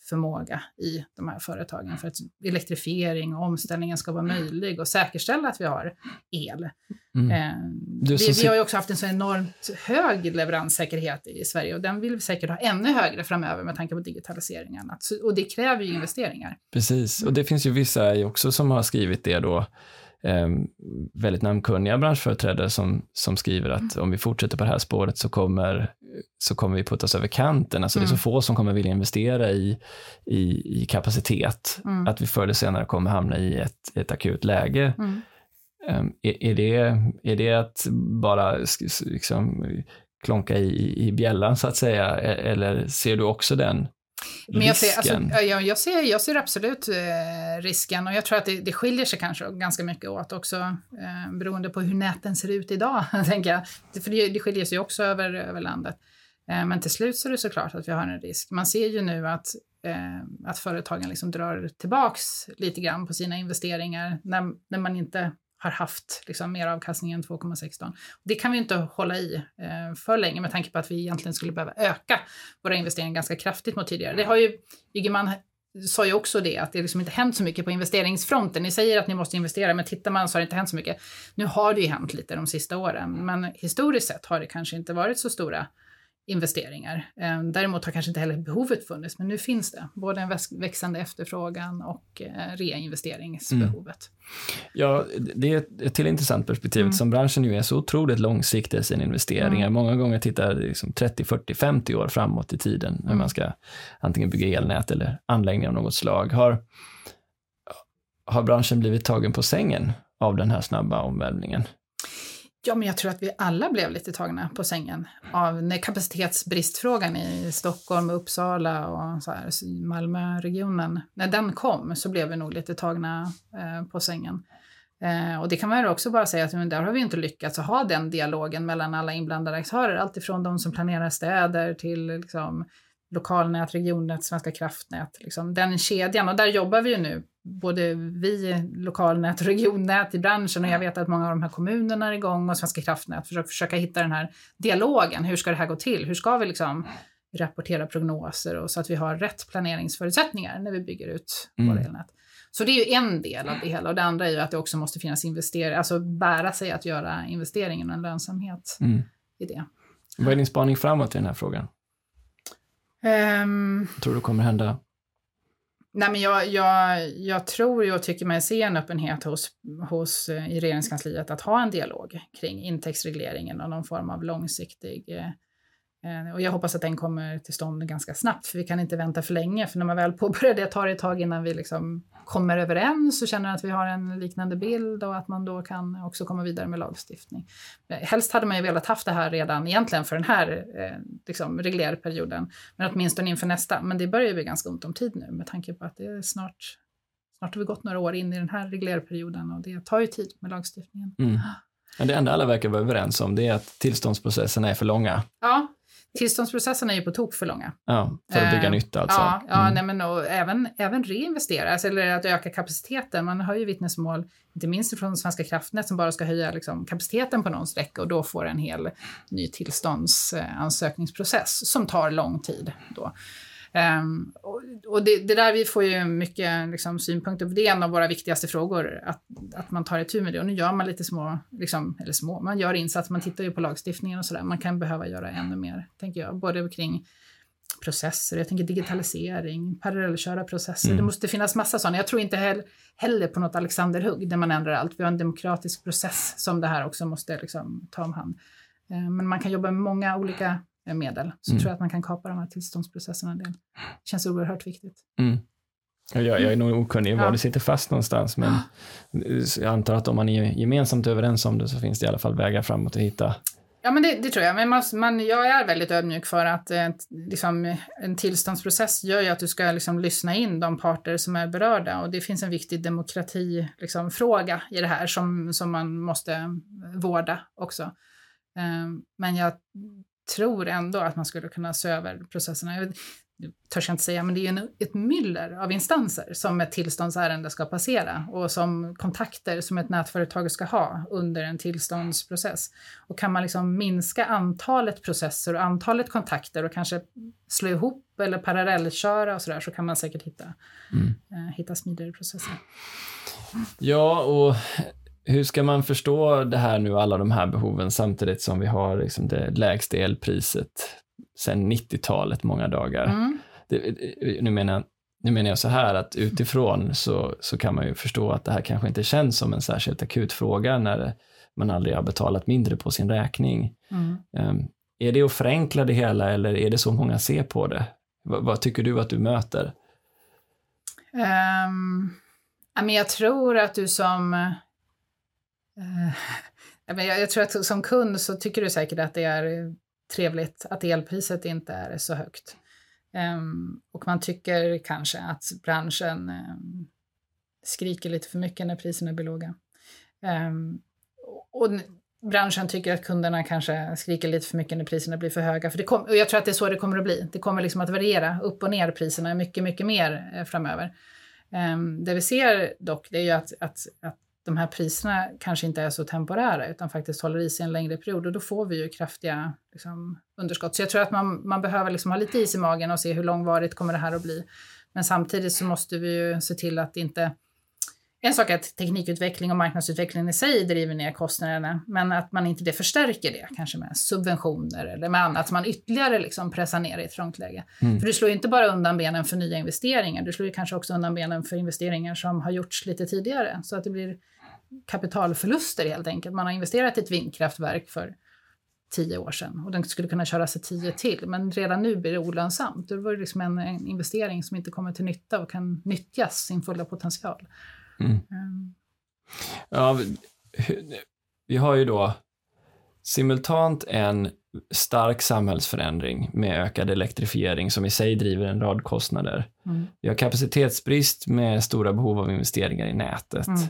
B: investeringsförmåga i de här företagen för att elektrifiering och omställningen ska vara möjlig och säkerställa att vi har el. Mm. Eh, vi, vi, har ju också haft en så enormt hög leveranssäkerhet i Sverige och den vill vi säkert ha ännu högre framöver med tanke på digitaliseringen. Och det kräver ju investeringar.
A: Precis, och det finns ju vissa också som har skrivit det då eh, väldigt namnkunniga branschföreträdare som, som skriver att mm. om vi fortsätter på det här spåret så kommer, så kommer vi puttas över kanten. Alltså mm. det är så mm. få som kommer vilja investera i, i, i kapacitet, mm. att vi förr eller senare kommer hamna i ett, ett akut läge. Um, är, är, det, är det att bara liksom, klonka i, i bjällan så att säga, e-, eller ser du också den
B: men jag ser, alltså, jag, jag, ser, jag ser absolut eh, risken och jag tror att det, det skiljer sig kanske ganska mycket åt också eh, beroende på hur näten ser ut idag, tänker jag. För det, det skiljer sig också över, över landet. Eh, men till slut så är det såklart att vi har en risk. Man ser ju nu att, eh, att företagen liksom drar tillbaks lite grann på sina investeringar när, när man inte har haft liksom, mer avkastning än 2,16. Det kan vi inte hålla i eh, för länge med tanke på att vi egentligen skulle behöva öka våra investeringar ganska kraftigt mot tidigare. Det har ju, Ygeman sa ju också det, att det liksom inte hänt så mycket på investeringsfronten. Ni säger att ni måste investera, men tittar man så har det inte hänt så mycket. Nu har det ju hänt lite de sista åren, men historiskt sett har det kanske inte varit så stora investeringar. Eh, däremot har kanske inte heller behovet funnits, men nu finns det. Både en växande efterfrågan och eh, reinvesteringsbehovet.
A: Mm. Ja, det är ett till intressant perspektiv mm. som branschen ju är så otroligt långsiktig i sina investeringar. Mm. Många gånger tittar liksom 30, 40, 50 år framåt i tiden när mm. man ska antingen bygga elnät eller anläggningar av något slag. Har, har branschen blivit tagen på sängen av den här snabba omvälvningen?
B: Ja, men jag tror att vi alla blev lite tagna på sängen av när kapacitetsbristfrågan i Stockholm, Uppsala och så här, Malmöregionen, när den kom så blev vi nog lite tagna eh, på sängen. Eh, och det kan man ju också bara säga att men där har vi inte lyckats att ha den dialogen mellan alla inblandade aktörer, alltifrån de som planerar städer till liksom, lokalnät, regionnät, Svenska kraftnät. Liksom, den kedjan, och där jobbar vi ju nu, både vi, lokalnät och regionnät i branschen och jag vet att många av de här kommunerna är igång och Svenska kraftnät försöker försöka hitta den här dialogen. Hur ska det här gå till? Hur ska vi liksom rapportera prognoser och så att vi har rätt planeringsförutsättningar när vi bygger ut mm. våra elnät. Så det är ju en del av det hela och det andra är ju att det också måste finnas investeringar, alltså bära sig att göra investeringen och en lönsamhet mm. i det.
A: Vad är din spaning framåt i den här frågan? Um, tror du kommer hända?
B: Nej, men jag, jag, jag tror och tycker mig se en öppenhet hos, hos, eh, i regeringskansliet att ha en dialog kring intäktsregleringen och någon form av långsiktig eh, och jag hoppas att den kommer till stånd ganska snabbt, för vi kan inte vänta för länge. För när man väl påbörjar det tar det ett tag innan vi liksom kommer överens och känner att vi har en liknande bild och att man då kan också komma vidare med lagstiftning. Eh, helst hade man ju velat haft det här redan egentligen för den här eh, liksom, reglerperioden, men åtminstone inför nästa. Men det börjar ju bli ganska ont om tid nu med tanke på att det är snart, snart har vi gått några år in i den här reglerperioden och det tar ju tid med lagstiftningen. Mm.
A: Men det enda alla verkar vara överens om det är att tillståndsprocesserna är för långa.
B: Ja, Tillståndsprocesserna är ju på tok för långa.
A: Ja, för att bygga eh, nytt alltså.
B: Ja, ja mm. nej, men och även, även reinvestera, alltså, eller att öka kapaciteten. Man har ju vittnesmål, inte minst från Svenska kraftnät, som bara ska höja liksom, kapaciteten på någon sträcka och då får en hel ny tillståndsansökningsprocess som tar lång tid. Då. Um, och, och det, det, där vi får ju mycket liksom, synpunkter på. Det är en av våra viktigaste frågor, att, att man tar itu med det. Och nu gör man lite små, liksom, eller små, man gör insatser, man tittar ju på lagstiftningen och sådär. Man kan behöva göra ännu mer, tänker jag. Både kring processer, jag tänker digitalisering, parallellköra processer. Mm. Det måste finnas massa sådana. Jag tror inte heller, heller på något Alexanderhugg där man ändrar allt. Vi har en demokratisk process som det här också måste liksom, ta om hand. Uh, men man kan jobba med många olika medel så mm. tror jag att man kan kapa de här tillståndsprocesserna en del. Det känns oerhört viktigt. Mm.
A: Jag, jag är nog okunnig var ja. det sitter fast någonstans, men jag antar att om man är gemensamt överens om det så finns det i alla fall vägar framåt att hitta
B: Ja, men det, det, tror jag. Men man, man, jag är väldigt ödmjuk för att eh, liksom, en tillståndsprocess gör ju att du ska liksom, lyssna in de parter som är berörda och det finns en viktig demokratifråga liksom, i det här som, som man måste vårda också. Eh, men jag tror ändå att man skulle kunna se över processerna. Jag törs jag inte säga, men det är ju ett myller av instanser som ett tillståndsärende ska passera och som kontakter som ett nätföretag ska ha under en tillståndsprocess. Och kan man liksom minska antalet processer och antalet kontakter och kanske slå ihop eller parallellköra och sådär så kan man säkert hitta, mm. eh, hitta smidigare processer.
A: Ja, och hur ska man förstå det här nu, alla de här behoven, samtidigt som vi har liksom det lägsta elpriset sedan 90-talet många dagar? Mm. Det, nu, menar, nu menar jag så här att utifrån så, så kan man ju förstå att det här kanske inte känns som en särskilt akut fråga när man aldrig har betalat mindre på sin räkning. Mm. Um, är det att förenkla det hela eller är det så många ser på det? V vad tycker du att du möter?
B: Um, jag tror att du som Eh, men jag, jag tror att som kund så tycker du säkert att det är trevligt att elpriset inte är så högt. Ehm, och man tycker kanske att branschen eh, skriker lite för mycket när priserna blir låga. Ehm, och branschen tycker att kunderna kanske skriker lite för mycket när priserna blir för höga. För det kom, och jag tror att det är så det kommer att bli. Det kommer liksom att variera upp och ner priserna mycket, mycket mer eh, framöver. Um, det vi ser dock, det är ju att, att, att de här priserna kanske inte är så temporära utan faktiskt håller i sig en längre period och då får vi ju kraftiga liksom, underskott. Så jag tror att man, man behöver liksom ha lite is i magen och se hur långvarigt kommer det här att bli. Men samtidigt så måste vi ju se till att inte en sak är att teknikutveckling och marknadsutveckling i sig driver ner kostnaderna, men att man inte det förstärker det, kanske med subventioner eller med annat, så man ytterligare liksom pressar ner i ett trångt läge. Mm. För du slår ju inte bara undan benen för nya investeringar, du slår ju kanske också undan benen för investeringar som har gjorts lite tidigare, så att det blir kapitalförluster helt enkelt. Man har investerat i ett vindkraftverk för tio år sedan och den skulle kunna köra sig tio till, men redan nu blir det olönsamt. Då var det liksom en, en investering som inte kommer till nytta och kan nyttjas sin fulla potential. Mm. Um.
A: Ja, vi har ju då simultant en stark samhällsförändring med ökad elektrifiering som i sig driver en rad kostnader. Mm. Vi har kapacitetsbrist med stora behov av investeringar i nätet. Mm.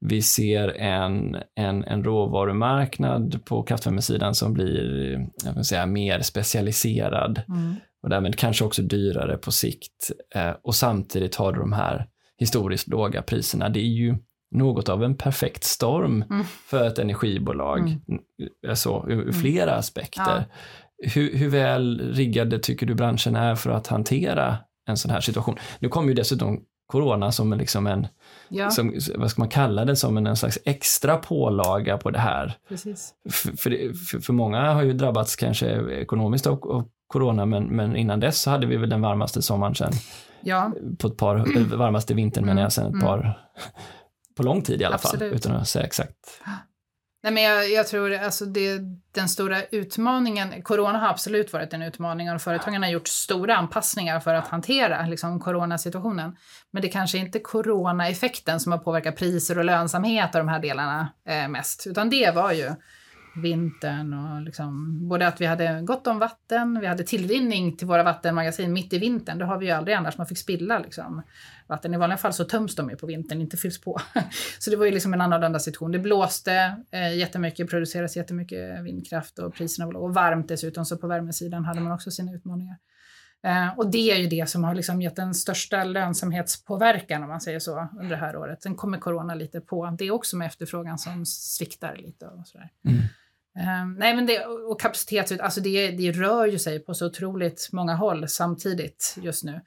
A: Vi ser en, en, en råvarumarknad på kraftvärmesidan som blir jag säga, mer specialiserad mm. och därmed kanske också dyrare på sikt. Eh, och samtidigt har du de här historiskt låga priserna. Det är ju något av en perfekt storm mm. för ett energibolag, mm. alltså, ur mm. flera aspekter. Ja. Hur, hur väl riggade tycker du branschen är för att hantera en sån här situation? Nu kommer ju dessutom corona som liksom en, ja. som, vad ska man kalla det, som en, slags extra pålaga på det här. För, för, för, många har ju drabbats kanske ekonomiskt av, av corona, men, men innan dess så hade vi väl den varmaste sommaren sen.
B: Ja.
A: På ett par, varmaste vintern mm. menar jag, sen ett mm. par på lång tid i alla Absolut. fall, utan att säga exakt.
B: Nej, men jag, jag tror alltså det, den stora utmaningen, corona har absolut varit en utmaning och företagen har gjort stora anpassningar för att hantera liksom, coronasituationen. Men det kanske inte är coronaeffekten som har påverkat priser och lönsamhet av de här delarna eh, mest, utan det var ju vintern och liksom, både att vi hade gott om vatten, vi hade tillrinning till våra vattenmagasin mitt i vintern. Det har vi ju aldrig annars, man fick spilla liksom, vatten. I vanliga fall så töms de ju på vintern, inte fylls på. så det var ju liksom en annorlunda situation. Det blåste eh, jättemycket, producerades jättemycket vindkraft och priserna var låga. Och varmt dessutom, så på värmesidan hade man också sina utmaningar. Eh, och det är ju det som har liksom gett den största lönsamhetspåverkan om man säger så under det här året. Sen kommer corona lite på det också med efterfrågan som sviktar lite och sådär. Mm. Um, nej men det, och kapacitet, alltså det, det rör ju sig på så otroligt många håll samtidigt just nu.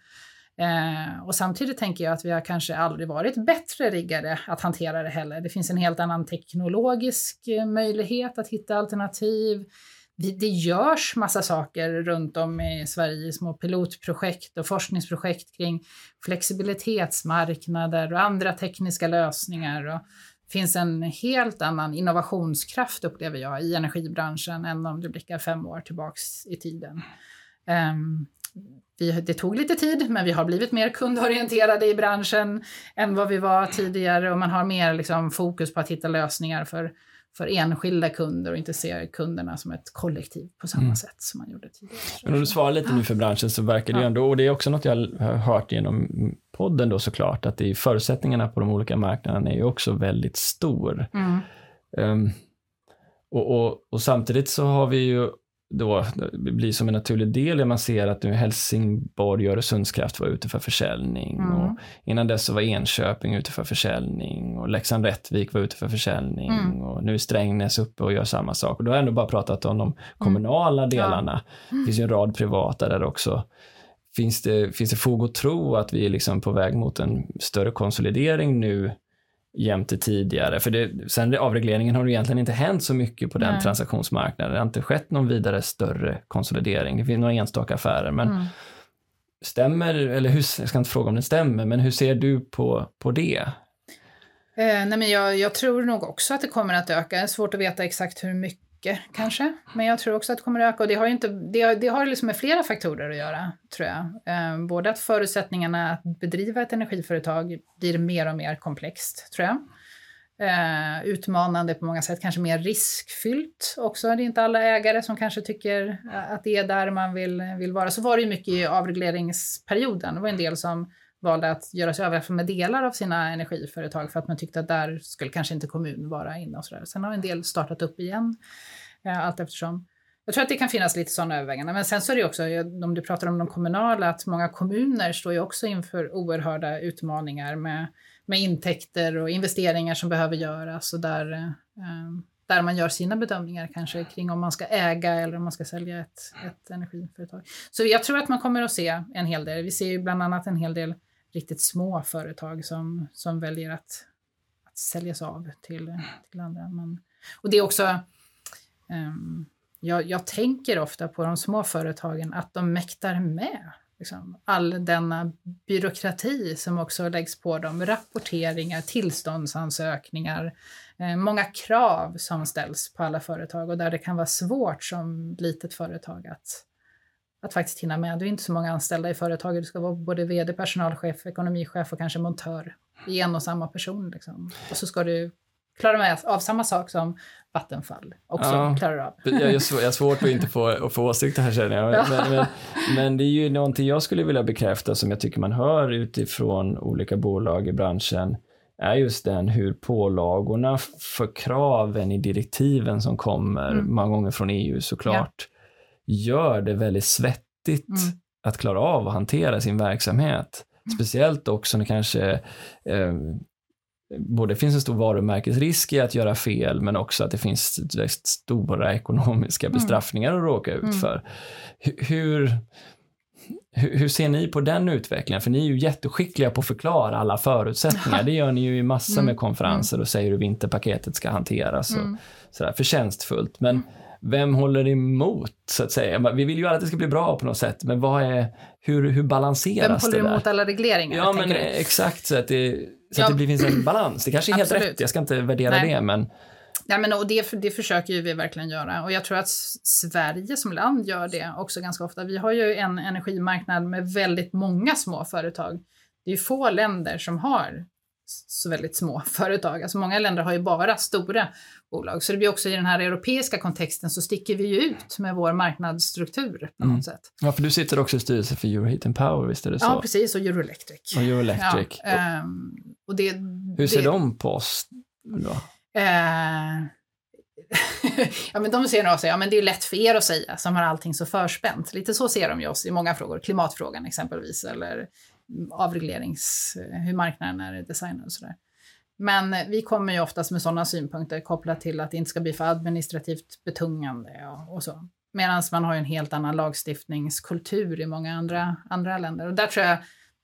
B: Uh, och samtidigt tänker jag att vi har kanske aldrig varit bättre riggade att hantera det heller. Det finns en helt annan teknologisk eh, möjlighet att hitta alternativ. Det, det görs massa saker runt om i Sverige, små pilotprojekt och forskningsprojekt kring flexibilitetsmarknader och andra tekniska lösningar. Och finns en helt annan innovationskraft upplever jag i energibranschen än om du blickar fem år tillbaks i tiden. Um, vi, det tog lite tid, men vi har blivit mer kundorienterade i branschen än vad vi var tidigare och man har mer liksom, fokus på att hitta lösningar för för enskilda kunder och inte se kunderna som ett kollektiv på samma mm. sätt som man gjorde tidigare.
A: Men om du svarar lite nu för branschen så verkar det ju ändå, och det är också något jag har hört genom podden då såklart, att det är förutsättningarna på de olika marknaderna är ju också väldigt stor. Mm. Um, och, och, och, samtidigt så har vi ju då blir som en naturlig del. Man ser att nu Helsingborg och Öresundskraft var ute för försäljning. Mm. Och innan dess så var Enköping ute för försäljning och Leksand Rättvik var ute för försäljning. Mm. Och nu är Strängnäs uppe och gör samma sak. Och då har jag ändå bara pratat om de kommunala mm. delarna. Ja. Det finns ju en rad privata där också. Finns det, finns det fog att tro att vi är liksom på väg mot en större konsolidering nu jämte tidigare. För det, sen avregleringen har det egentligen inte hänt så mycket på den Nej. transaktionsmarknaden. Det har inte skett någon vidare större konsolidering. Det finns några enstaka affärer. Men mm. stämmer, eller hur, jag ska inte fråga om det stämmer, men hur ser du på, på det?
B: Eh, nej men jag, jag, tror nog också att det kommer att öka. Det är svårt att veta exakt hur mycket mycket kanske. Men jag tror också att det kommer att öka och det har, inte, det, det har liksom med flera faktorer att göra, tror jag. Eh, både att förutsättningarna att bedriva ett energiföretag blir mer och mer komplext, tror jag. Eh, utmanande på många sätt, kanske mer riskfyllt också. Det är inte alla ägare som kanske tycker eh, att det är där man vill, vill vara. Så var det ju mycket i avregleringsperioden. Det var en del som valde att göra sig av med delar av sina energiföretag för att man tyckte att där skulle kanske inte kommun vara inne och sådär. Sen har en del startat upp igen eh, allt eftersom. Jag tror att det kan finnas lite sådana överväganden. Men sen så är det också, om du pratar om de kommunala, att många kommuner står ju också inför oerhörda utmaningar med, med intäkter och investeringar som behöver göras och där, eh, där man gör sina bedömningar kanske kring om man ska äga eller om man ska sälja ett, ett energiföretag. Så jag tror att man kommer att se en hel del. Vi ser ju bland annat en hel del riktigt små företag som, som väljer att, att säljas av till, till andra. Men, och det är också... Um, jag, jag, tänker ofta på de små företagen, att de mäktar med liksom, all denna byråkrati som också läggs på dem. Rapporteringar, tillståndsansökningar, eh, många krav som ställs på alla företag och där det kan vara svårt som litet företag att, att faktiskt hinna med. Det är inte så många anställda i företaget. Du ska vara både vd, personalchef, ekonomichef och kanske montör i en och samma person. Liksom. Och så ska du klarar man av samma sak som Vattenfall också ja, klarar av.
A: Jag har svårt att inte få, att få åsikter här känner jag. Men, men, men, det är ju någonting jag skulle vilja bekräfta som jag tycker man hör utifrån olika bolag i branschen är just den hur pålagorna för kraven i direktiven som kommer, mm. många gånger från EU såklart, ja. Gör det väldigt svettigt mm. att klara av att hantera sin verksamhet. Mm. Speciellt också när kanske eh, både finns en stor varumärkesrisk i att göra fel, men också att det finns stora ekonomiska mm. bestraffningar att råka ut mm. för. Hur, hur ser ni på den utvecklingen? För ni är ju jätteskickliga på att förklara alla förutsättningar. Det gör ni ju i massor med mm. konferenser och säger hur vinterpaketet ska hanteras och sådär förtjänstfullt. Men vem håller emot, så att säga? Vi vill ju att det ska bli bra på något sätt, men vad är, hur, hur balanseras
B: det?
A: Vem
B: håller emot alla regleringar?
A: Ja, men exakt, så att det, så ja. att det finns en balans. Det kanske är helt rätt, jag ska inte värdera Nej. det, men
B: Ja, men och det, det försöker vi verkligen göra och jag tror att Sverige som land gör det också ganska ofta. Vi har ju en energimarknad med väldigt många små företag. Det är få länder som har så väldigt små företag. Alltså många länder har ju bara stora bolag. Så det blir också i den här europeiska kontexten så sticker vi ju ut med vår marknadsstruktur på något mm. sätt.
A: Ja, för du sitter också i styrelsen för Euroheat and Power, visst är det så?
B: Ja, precis, och Euroelectric.
A: Och Euroelectric.
B: Ja, um, och det,
A: Hur ser det, de på oss då?
B: Uh, ja, men de ser nog sig, ja men det är lätt för er att säga som har allting så förspänt. Lite så ser de ju oss i många frågor, klimatfrågan exempelvis, eller avreglerings, hur marknaden är designad och sådär. Men vi kommer ju oftast med sådana synpunkter kopplat till att det inte ska bli för administrativt betungande och, och så. Medan man har en helt annan lagstiftningskultur i många andra, andra länder. Och där tror jag,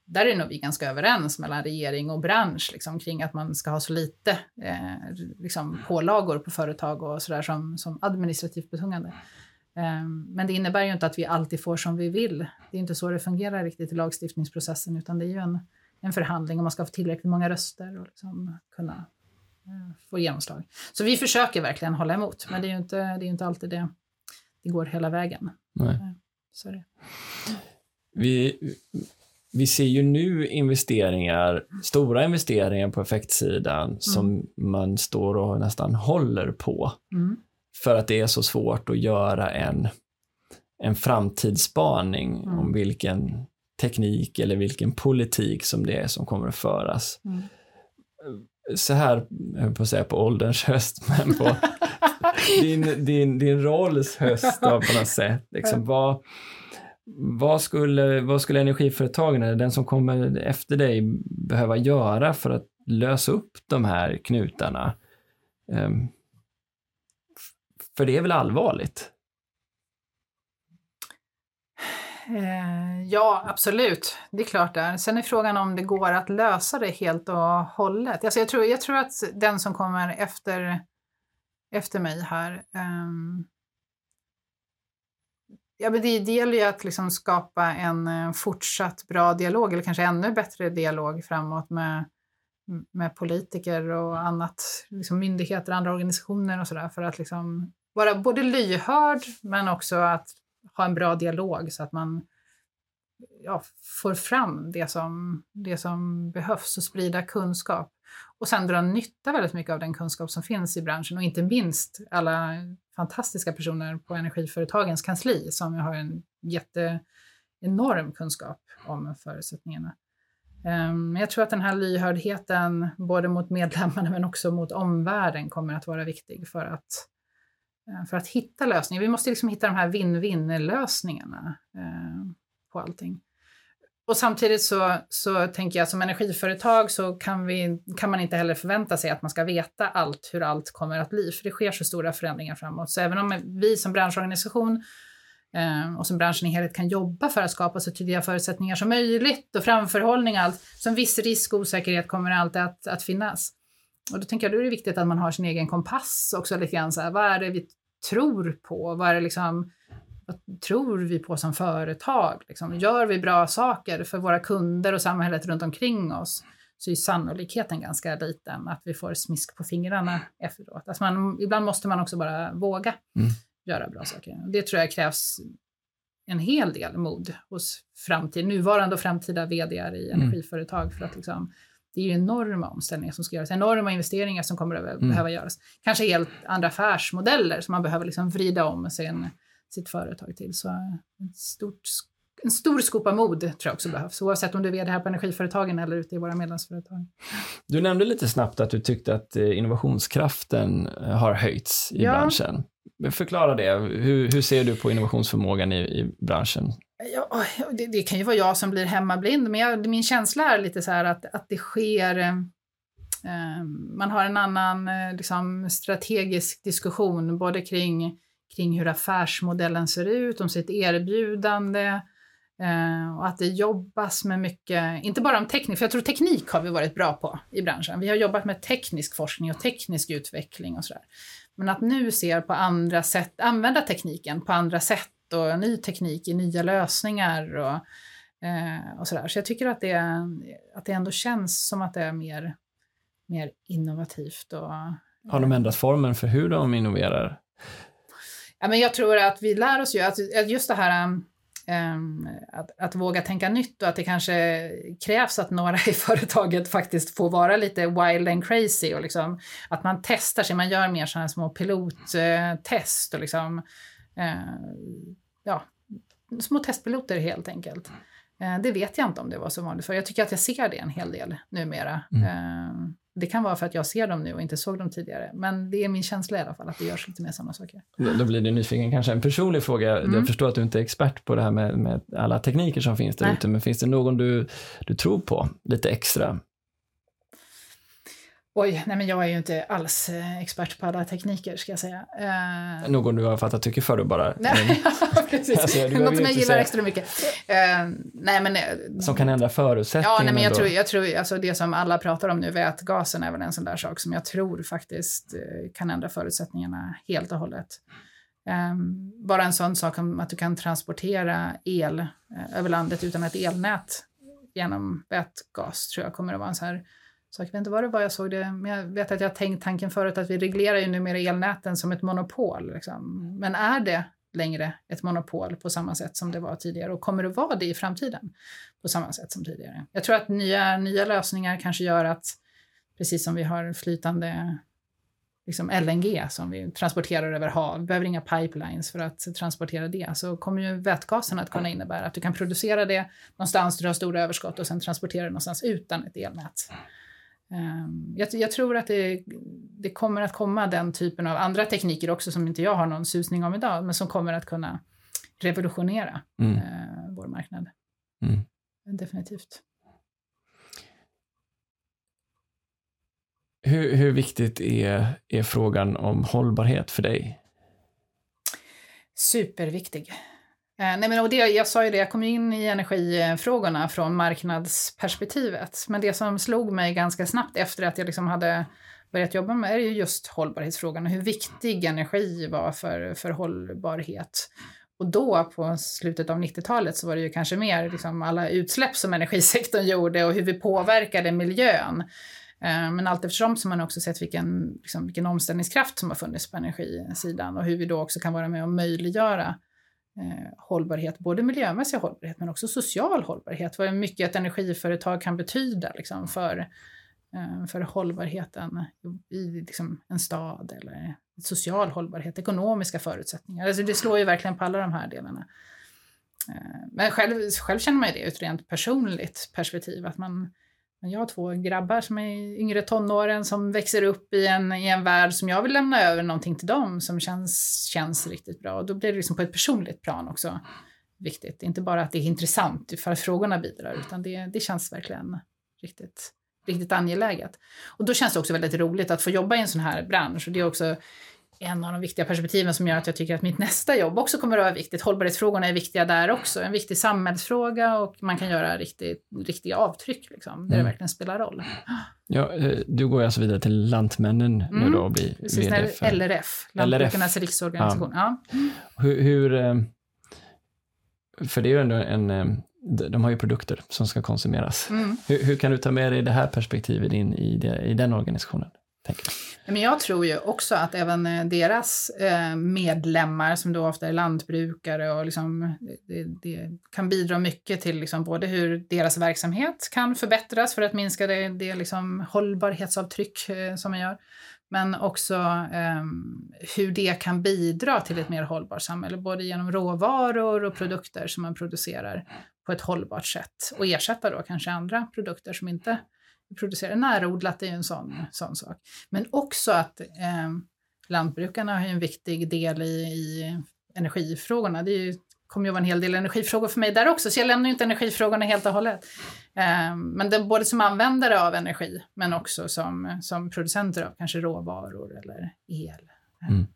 B: där är nog vi ganska överens mellan regering och bransch liksom, kring att man ska ha så lite eh, liksom, pålagor på företag och sådär som, som administrativt betungande. Ehm, men det innebär ju inte att vi alltid får som vi vill. Det är inte så det fungerar riktigt i lagstiftningsprocessen, utan det är ju en, en förhandling och man ska få tillräckligt många röster och liksom kunna eh, få genomslag. Så vi försöker verkligen hålla emot, men det är ju inte, det är inte alltid det, det går hela vägen.
A: Nej. Eh, så det. Vi, vi ser ju nu investeringar, stora investeringar på effektsidan mm. som man står och nästan håller på. Mm. För att det är så svårt att göra en, en framtidsspaning mm. om vilken teknik eller vilken politik som det är som kommer att föras. Mm. Så här, jag på att säga på ålderns höst, men på din, din, din rolls höst då, på något sätt. Liksom, vad, vad, skulle, vad skulle energiföretagen, eller den som kommer efter dig, behöva göra för att lösa upp de här knutarna? Um, för det är väl allvarligt?
B: Eh, ja, absolut. Det är klart det är. Sen är frågan om det går att lösa det helt och hållet. Alltså jag, tror, jag tror att den som kommer efter, efter mig här um, Ja, men det, det gäller ju att liksom skapa en eh, fortsatt bra dialog, eller kanske ännu bättre dialog framåt med, med politiker och annat, liksom myndigheter, andra organisationer och sådär, för att liksom vara både lyhörd men också att ha en bra dialog så att man ja, får fram det som, det som behövs och sprida kunskap. Och sen dra nytta väldigt mycket av den kunskap som finns i branschen och inte minst alla fantastiska personer på energiföretagens kansli som har en jätte enorm kunskap om förutsättningarna. Ehm, jag tror att den här lyhördheten både mot medlemmarna men också mot omvärlden kommer att vara viktig för att Eh, för att hitta lösningar. Vi måste liksom hitta de här win-win-lösningarna eh, på allting. Och samtidigt så, så tänker jag som energiföretag så kan, vi, kan man inte heller förvänta sig att man ska veta allt, hur allt kommer att bli, för det sker så stora förändringar framåt. Så även om vi som branschorganisation eh, och som branschen i helhet kan jobba för att skapa så tydliga förutsättningar som möjligt och framförhållning och allt, så en viss risk och osäkerhet kommer alltid att, att finnas. Och då tänker jag då är det viktigt att man har sin egen kompass också lite grann så här, vad är det vi tror på? Vad är det liksom, vad tror vi på som företag? Liksom, gör vi bra saker för våra kunder och samhället runt omkring oss så är sannolikheten ganska liten att vi får smisk på fingrarna efteråt. Alltså man, ibland måste man också bara våga mm. göra bra saker. Det tror jag krävs en hel del mod hos framtid, nuvarande och framtida vd i mm. energiföretag för att liksom det är ju enorma omställningar som ska göras, enorma investeringar som kommer att mm. behöva göras. Kanske helt andra affärsmodeller som man behöver liksom vrida om sin, sitt företag till. Så ett stort, en stor skopa mod tror jag också behövs, oavsett om du är vd här på energiföretagen eller ute i våra medlemsföretag.
A: Du nämnde lite snabbt att du tyckte att eh, innovationskraften eh, har höjts i ja. branschen. Förklara det. Hur, hur ser du på innovationsförmågan i, i branschen?
B: Ja, det, det, kan ju vara jag som blir hemmablind, men jag, min känsla är lite så här att, att det sker eh, eh, man har en annan eh, liksom, strategisk diskussion både kring, kring hur affärsmodellen ser ut, om sitt erbjudande eh, och att det jobbas med mycket, inte bara om teknik, för jag tror teknik har vi varit bra på i branschen. Vi har jobbat med teknisk forskning och teknisk utveckling och sådär. Men att nu se på andra sätt, använda tekniken på andra sätt och ny teknik i nya lösningar och, eh, och sådär. Så jag tycker att det, att det ändå känns som att det är mer, mer innovativt. Och,
A: Har de ändrat formen för hur de innoverar?
B: Ja, men jag tror att vi lär oss ju att, just det här um, att, att, våga tänka nytt och att det kanske krävs att några i företaget faktiskt får vara lite wild and crazy och liksom att man testar sig, man gör mer sådana små pilottest och liksom uh, ja, små testpiloter helt enkelt. Eh, det vet jag inte om det var så vanligt för. Jag tycker att jag ser det en hel del numera. Mm. Eh, det kan vara för att jag ser dem nu och inte såg dem tidigare. Men det är min känsla i alla fall, att det görs lite mer sådana saker.
A: Då blir det nyfiken, kanske en personlig fråga. Mm. Jag förstår att du inte är expert på det här med, med alla tekniker som finns där ute, men finns det någon du, du tror på lite extra?
B: Oj, nej men jag är ju inte alls eh, expert på alla tekniker ska jag säga.
A: Uh, Någon du har fattat tycke för då bara?
B: Nej, precis. Alltså, Något som jag gillar säga. extra mycket. Uh, nej, men,
A: som kan ändra förutsättningarna?
B: Ja, nej, men jag tror, jag tror alltså det som alla pratar om nu, vätgasen är väl en sån där sak som jag tror faktiskt kan ändra förutsättningarna helt och hållet. Um, bara en sån sak som att du kan transportera el över landet utan ett elnät genom vätgas tror jag kommer att vara en sån här så jag vet inte vad det var jag såg det, men jag vet att jag har tänkt tanken förut att vi reglerar ju numera elnäten som ett monopol. Liksom. Men är det längre ett monopol på samma sätt som det var tidigare och kommer det vara det i framtiden på samma sätt som tidigare? Jag tror att nya, nya lösningar kanske gör att, precis som vi har flytande liksom LNG som vi transporterar över hav, vi behöver inga pipelines för att transportera det, så kommer ju vätgasen att kunna innebära att du kan producera det någonstans där du har stora överskott och sen transportera det någonstans utan ett elnät. Ehm, jag, jag, tror att det, det, kommer att komma den typen av andra tekniker också som inte jag har någon susning om idag, men som kommer att kunna revolutionera mm. eh, vår marknad. Mm. Definitivt.
A: Hur, hur viktigt är, är frågan om hållbarhet för dig?
B: Superviktig. Eh, nej men och det, jag sa ju det, jag kom in i energifrågorna från marknadsperspektivet. Men det som slog mig ganska snabbt efter att jag liksom hade börjat jobba med är ju just hållbarhetsfrågan och hur viktig energi var för, för hållbarhet. Och då på slutet av 90-talet så var det ju kanske mer liksom alla utsläpp som energisektorn gjorde och hur vi påverkade miljön. Eh, men allt eftersom så har man också sett vilken, liksom, vilken omställningskraft som har funnits på energisidan och hur vi då också kan vara med och möjliggöra eh, Eh, hållbarhet, både miljömässig hållbarhet men också social hållbarhet. Vad mycket ett energiföretag kan betyda liksom, för, eh, för hållbarheten i liksom, en stad eller social hållbarhet, ekonomiska förutsättningar. Alltså, det slår ju verkligen på alla de här delarna. Eh, men själv, själv känner man ju det ur ett rent personligt perspektiv, att man jag har två grabbar som är yngre tonåren som växer upp i en, i en värld som jag vill lämna över någonting till dem som känns, känns riktigt bra. Och då blir det liksom på ett personligt plan också viktigt. Inte bara att det är intressant för att frågorna bidrar, utan det, det känns verkligen riktigt, riktigt angeläget. Och då känns det också väldigt roligt att få jobba i en sån här bransch. Och det är också en av de viktiga perspektiven som gör att jag tycker att mitt nästa jobb också kommer att vara viktigt. Hållbarhetsfrågorna är viktiga där också. En viktig samhällsfråga och man kan göra riktigt, riktiga avtryck liksom, där mm. det verkligen spelar roll.
A: Ja, eh, du går alltså vidare till Lantmännen mm. nu då och blir
B: Precis, VD för LRF, Lantbrukarnas riksorganisation. Ja. ja.
A: Hur, hur, eh, för det är ju ändå en, eh, de har ju produkter som ska konsumeras. Mm. Hur, hur, kan du ta med dig det här perspektivet in i, det, i den organisationen? Tänker
B: jag. Men jag tror ju också att även eh, deras eh, medlemmar, som då ofta är lantbrukare, och liksom, det, det kan bidra mycket till liksom både hur deras verksamhet kan förbättras för att minska det, det liksom hållbarhetsavtryck eh, som man gör, men också eh, hur det kan bidra till ett mer hållbart samhälle, både genom råvaror och produkter som man producerar på ett hållbart sätt och ersätta då kanske andra produkter som inte producerar närodlat är ju en sån, sån sak. Men också att eh, lantbrukarna har en viktig del i, i energifrågorna. Det ju, kommer ju vara en hel del energifrågor för mig där också, så jag lämnar ju inte energifrågorna helt och hållet. Eh, men det, både som användare av energi, men också som, som producenter av kanske råvaror eller el. Mm.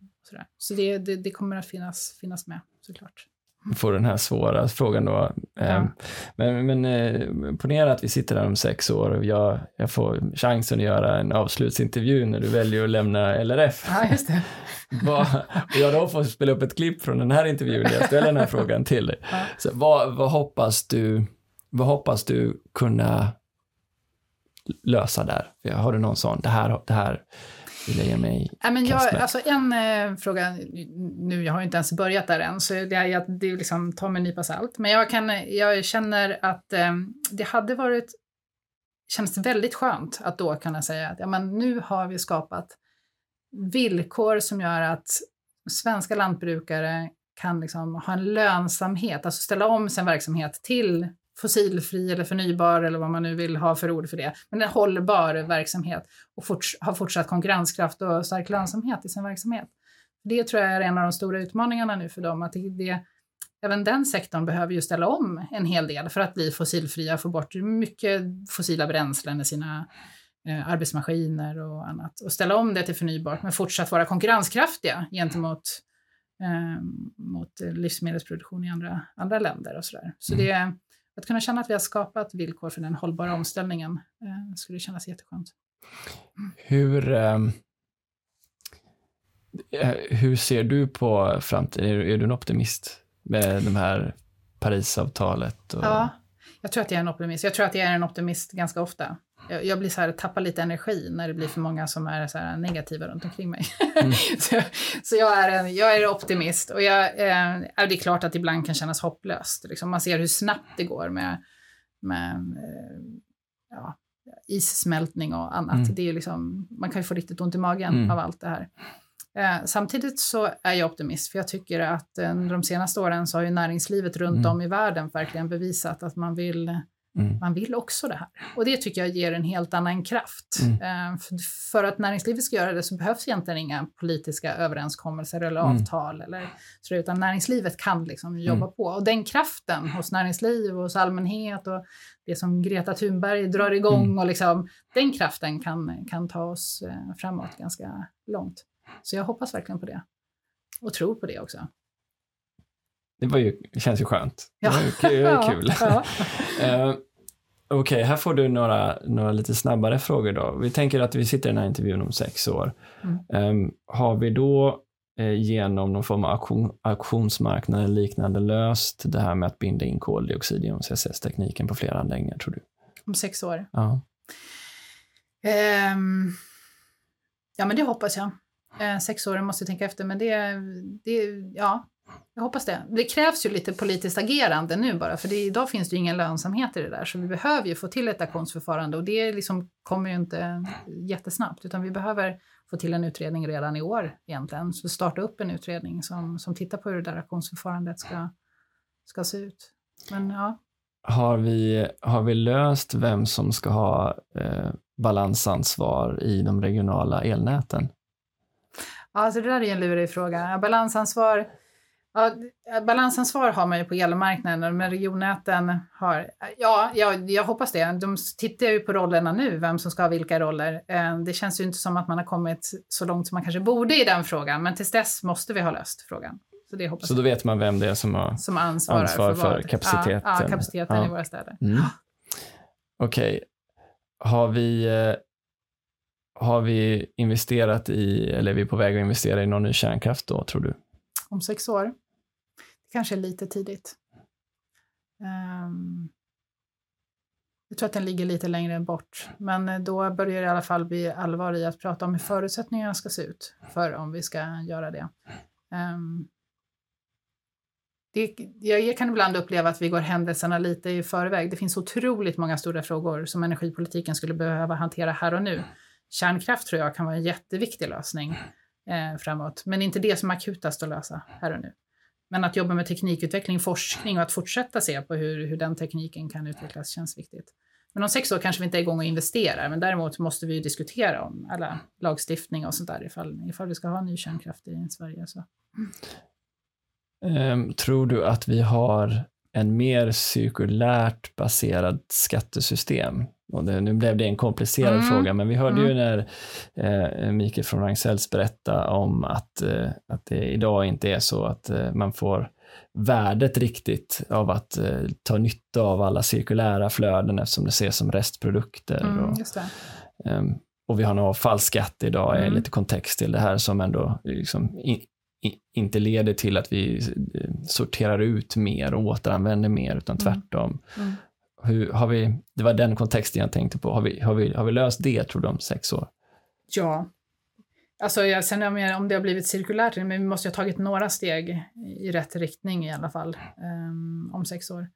B: Så det, det, det, kommer att finnas, finnas med såklart
A: få den här svåra frågan då. Ja. Ehm, men, men eh, ponera att vi sitter här om sex år och jag, jag får chansen att göra en avslutsintervju när du väljer att lämna LRF.
B: Ja, just det.
A: vad, och jag då får spela upp ett klipp från den här intervjun när jag ställer den här frågan till dig. Ja. Så vad, vad, hoppas du, vad hoppas du kunna lösa där? Har du någon sån, det här, det här vill jag ge mig
B: ja, men jag, alltså En eh, fråga, nu jag har inte ens börjat där än, så det, jag, det liksom, tar mig en nypa salt. Men jag, kan, jag känner att eh, det hade varit, känns väldigt skönt att då kunna säga att ja, men nu har vi skapat villkor som gör att svenska lantbrukare kan liksom ha en lönsamhet, alltså ställa om sin verksamhet till fossilfri eller förnybar eller vad man nu vill ha för ord för det, men en hållbar verksamhet och forts ha fortsatt konkurrenskraft och stark lönsamhet i sin verksamhet. Det tror jag är en av de stora utmaningarna nu för dem, att det, även den sektorn behöver ju ställa om en hel del för att bli fossilfria, få bort mycket fossila bränslen i sina eh, arbetsmaskiner och annat och ställa om det till förnybart men fortsatt vara konkurrenskraftiga gentemot eh, mot livsmedelsproduktion i andra, andra länder och sådär. Så mm. det, att kunna känna att vi har skapat villkor för den hållbara omställningen eh, skulle kännas jätteskönt.
A: Hur, ehm, eh, hur ser du på framtiden? Är, är, du en optimist med de här Parisavtalet? Och...
B: Ja, jag tror att jag är en optimist. Jag tror att jag är en optimist ganska ofta jag, jag blir så här, tappar lite energi när det blir för många som är så här negativa runt omkring mig. Mm. så, så jag, är en, jag är optimist och jag, eh, det är klart att det ibland kan kännas hopplöst. Liksom. Man ser hur snabbt det går med, med eh, ja, issmältning och annat. Mm. Det är liksom, man kan ju få riktigt ont i magen mm. av allt det här. Eh, samtidigt så är jag optimist, för jag tycker att under de senaste åren så har ju näringslivet runt mm. om i världen verkligen bevisat att man vill Mm. Man vill också det här. Och det tycker jag ger en helt annan kraft. Mm. Uh, för, för, att näringslivet ska göra det så behövs egentligen inga politiska överenskommelser eller mm. avtal. Eller, så, utan näringslivet kan liksom jobba mm. på. Och den kraften hos näringsliv och hos allmänhet och det som Greta Thunberg drar igång, mm. och liksom, den kraften kan, kan ta oss uh, framåt ganska långt. Så jag hoppas verkligen på det. Och tror på det också.
A: Det var ju, känns ju skönt. Ja. Det var kul. ja. uh, Okej, okay, här får du några, några lite snabbare frågor då. Vi tänker att vi sitter i den här intervjun om sex år. Mm. Um, har vi då eh, genom någon form av auktion, auktionsmarknad eller liknande löst det här med att binda in koldioxid genom CCS-tekniken på flera anläggningar, tror du?
B: Om sex år?
A: Ja.
B: Um, ja, men det hoppas jag. Uh, sex år måste jag tänka efter, men det, det ja, jag hoppas det. Det krävs ju lite politiskt agerande nu bara, för det, idag finns det ju ingen lönsamhet i det där, så vi behöver ju få till ett auktionsförfarande och det liksom kommer ju inte jättesnabbt, utan vi behöver få till en utredning redan i år egentligen. Så starta upp en utredning som, som tittar på hur det där auktionsförfarandet ska, ska se ut. Men ja.
A: Har vi, har vi löst vem som ska ha eh, balansansvar i de regionala elnäten?
B: Ja, alltså det där är en lurig fråga. Balansansvar Ja, balansansvar har man ju på elmarknaden, men regionnäten har... Ja, jag, jag hoppas det. De tittar ju på rollerna nu, vem som ska ha vilka roller. Eh, det känns ju inte som att man har kommit så långt som man kanske borde i den frågan, men tills dess måste vi ha löst frågan. Så, det hoppas
A: så då vet man vem det är som har
B: som ansvar för,
A: för kapaciteten?
B: Ja, ja kapaciteten ja. i våra städer. Mm.
A: Okej. Okay. Har vi eh, har vi investerat i, eller är vi på väg att investera i någon ny kärnkraft då, tror du?
B: om sex år. Kanske lite tidigt. Um, Jag tror att den ligger lite längre bort, men eh, då börjar det i alla fall bli allvar i att prata om hur förutsättningarna ska se ut för om vi ska göra det. Um, det, jag kan ibland uppleva att vi går händelserna lite i förväg. Det finns otroligt många stora frågor som energipolitiken skulle behöva hantera här och nu. Kärnkraft tror jag kan vara en jätteviktig lösning eh, framåt, men inte det som är akutast att lösa här och nu. Men att jobba med teknikutveckling, forskning och att fortsätta se på hur, hur den tekniken kan utvecklas känns viktigt. Men om sex år kanske vi inte är igång och investerar, men däremot måste vi diskutera om alla lagstiftning och sånt där ifall, ifall vi ska ha ny kärnkraft i Sverige. Så.
A: Um, tror du att vi har en mer cirkulärt baserad skattesystem? Det, nu blev det en komplicerad mm. fråga, men vi hörde mm. ju när eh, Mikael från Ragn-Sells berätta om att, eh, att det idag inte är så att eh, man får värdet riktigt av att eh, ta nytta av alla cirkulära flöden eftersom det ses som restprodukter.
B: Mm,
A: och, um, och vi har en avfallsskatt idag, mm. lite kontext till det här som ändå liksom, in, inte leder till att vi eh, sorterar ut mer och återanvänder mer, utan mm. tvärtom. Mm. Hur, har vi, det var den kontexten jag tänkte på. Har vi, har vi, har vi löst det, tror du, om sex år?
B: Ja. Alltså, jag, sen om, om det har blivit cirkulärt, men vi måste ha tagit några steg i rätt riktning i alla fall um, om sex år.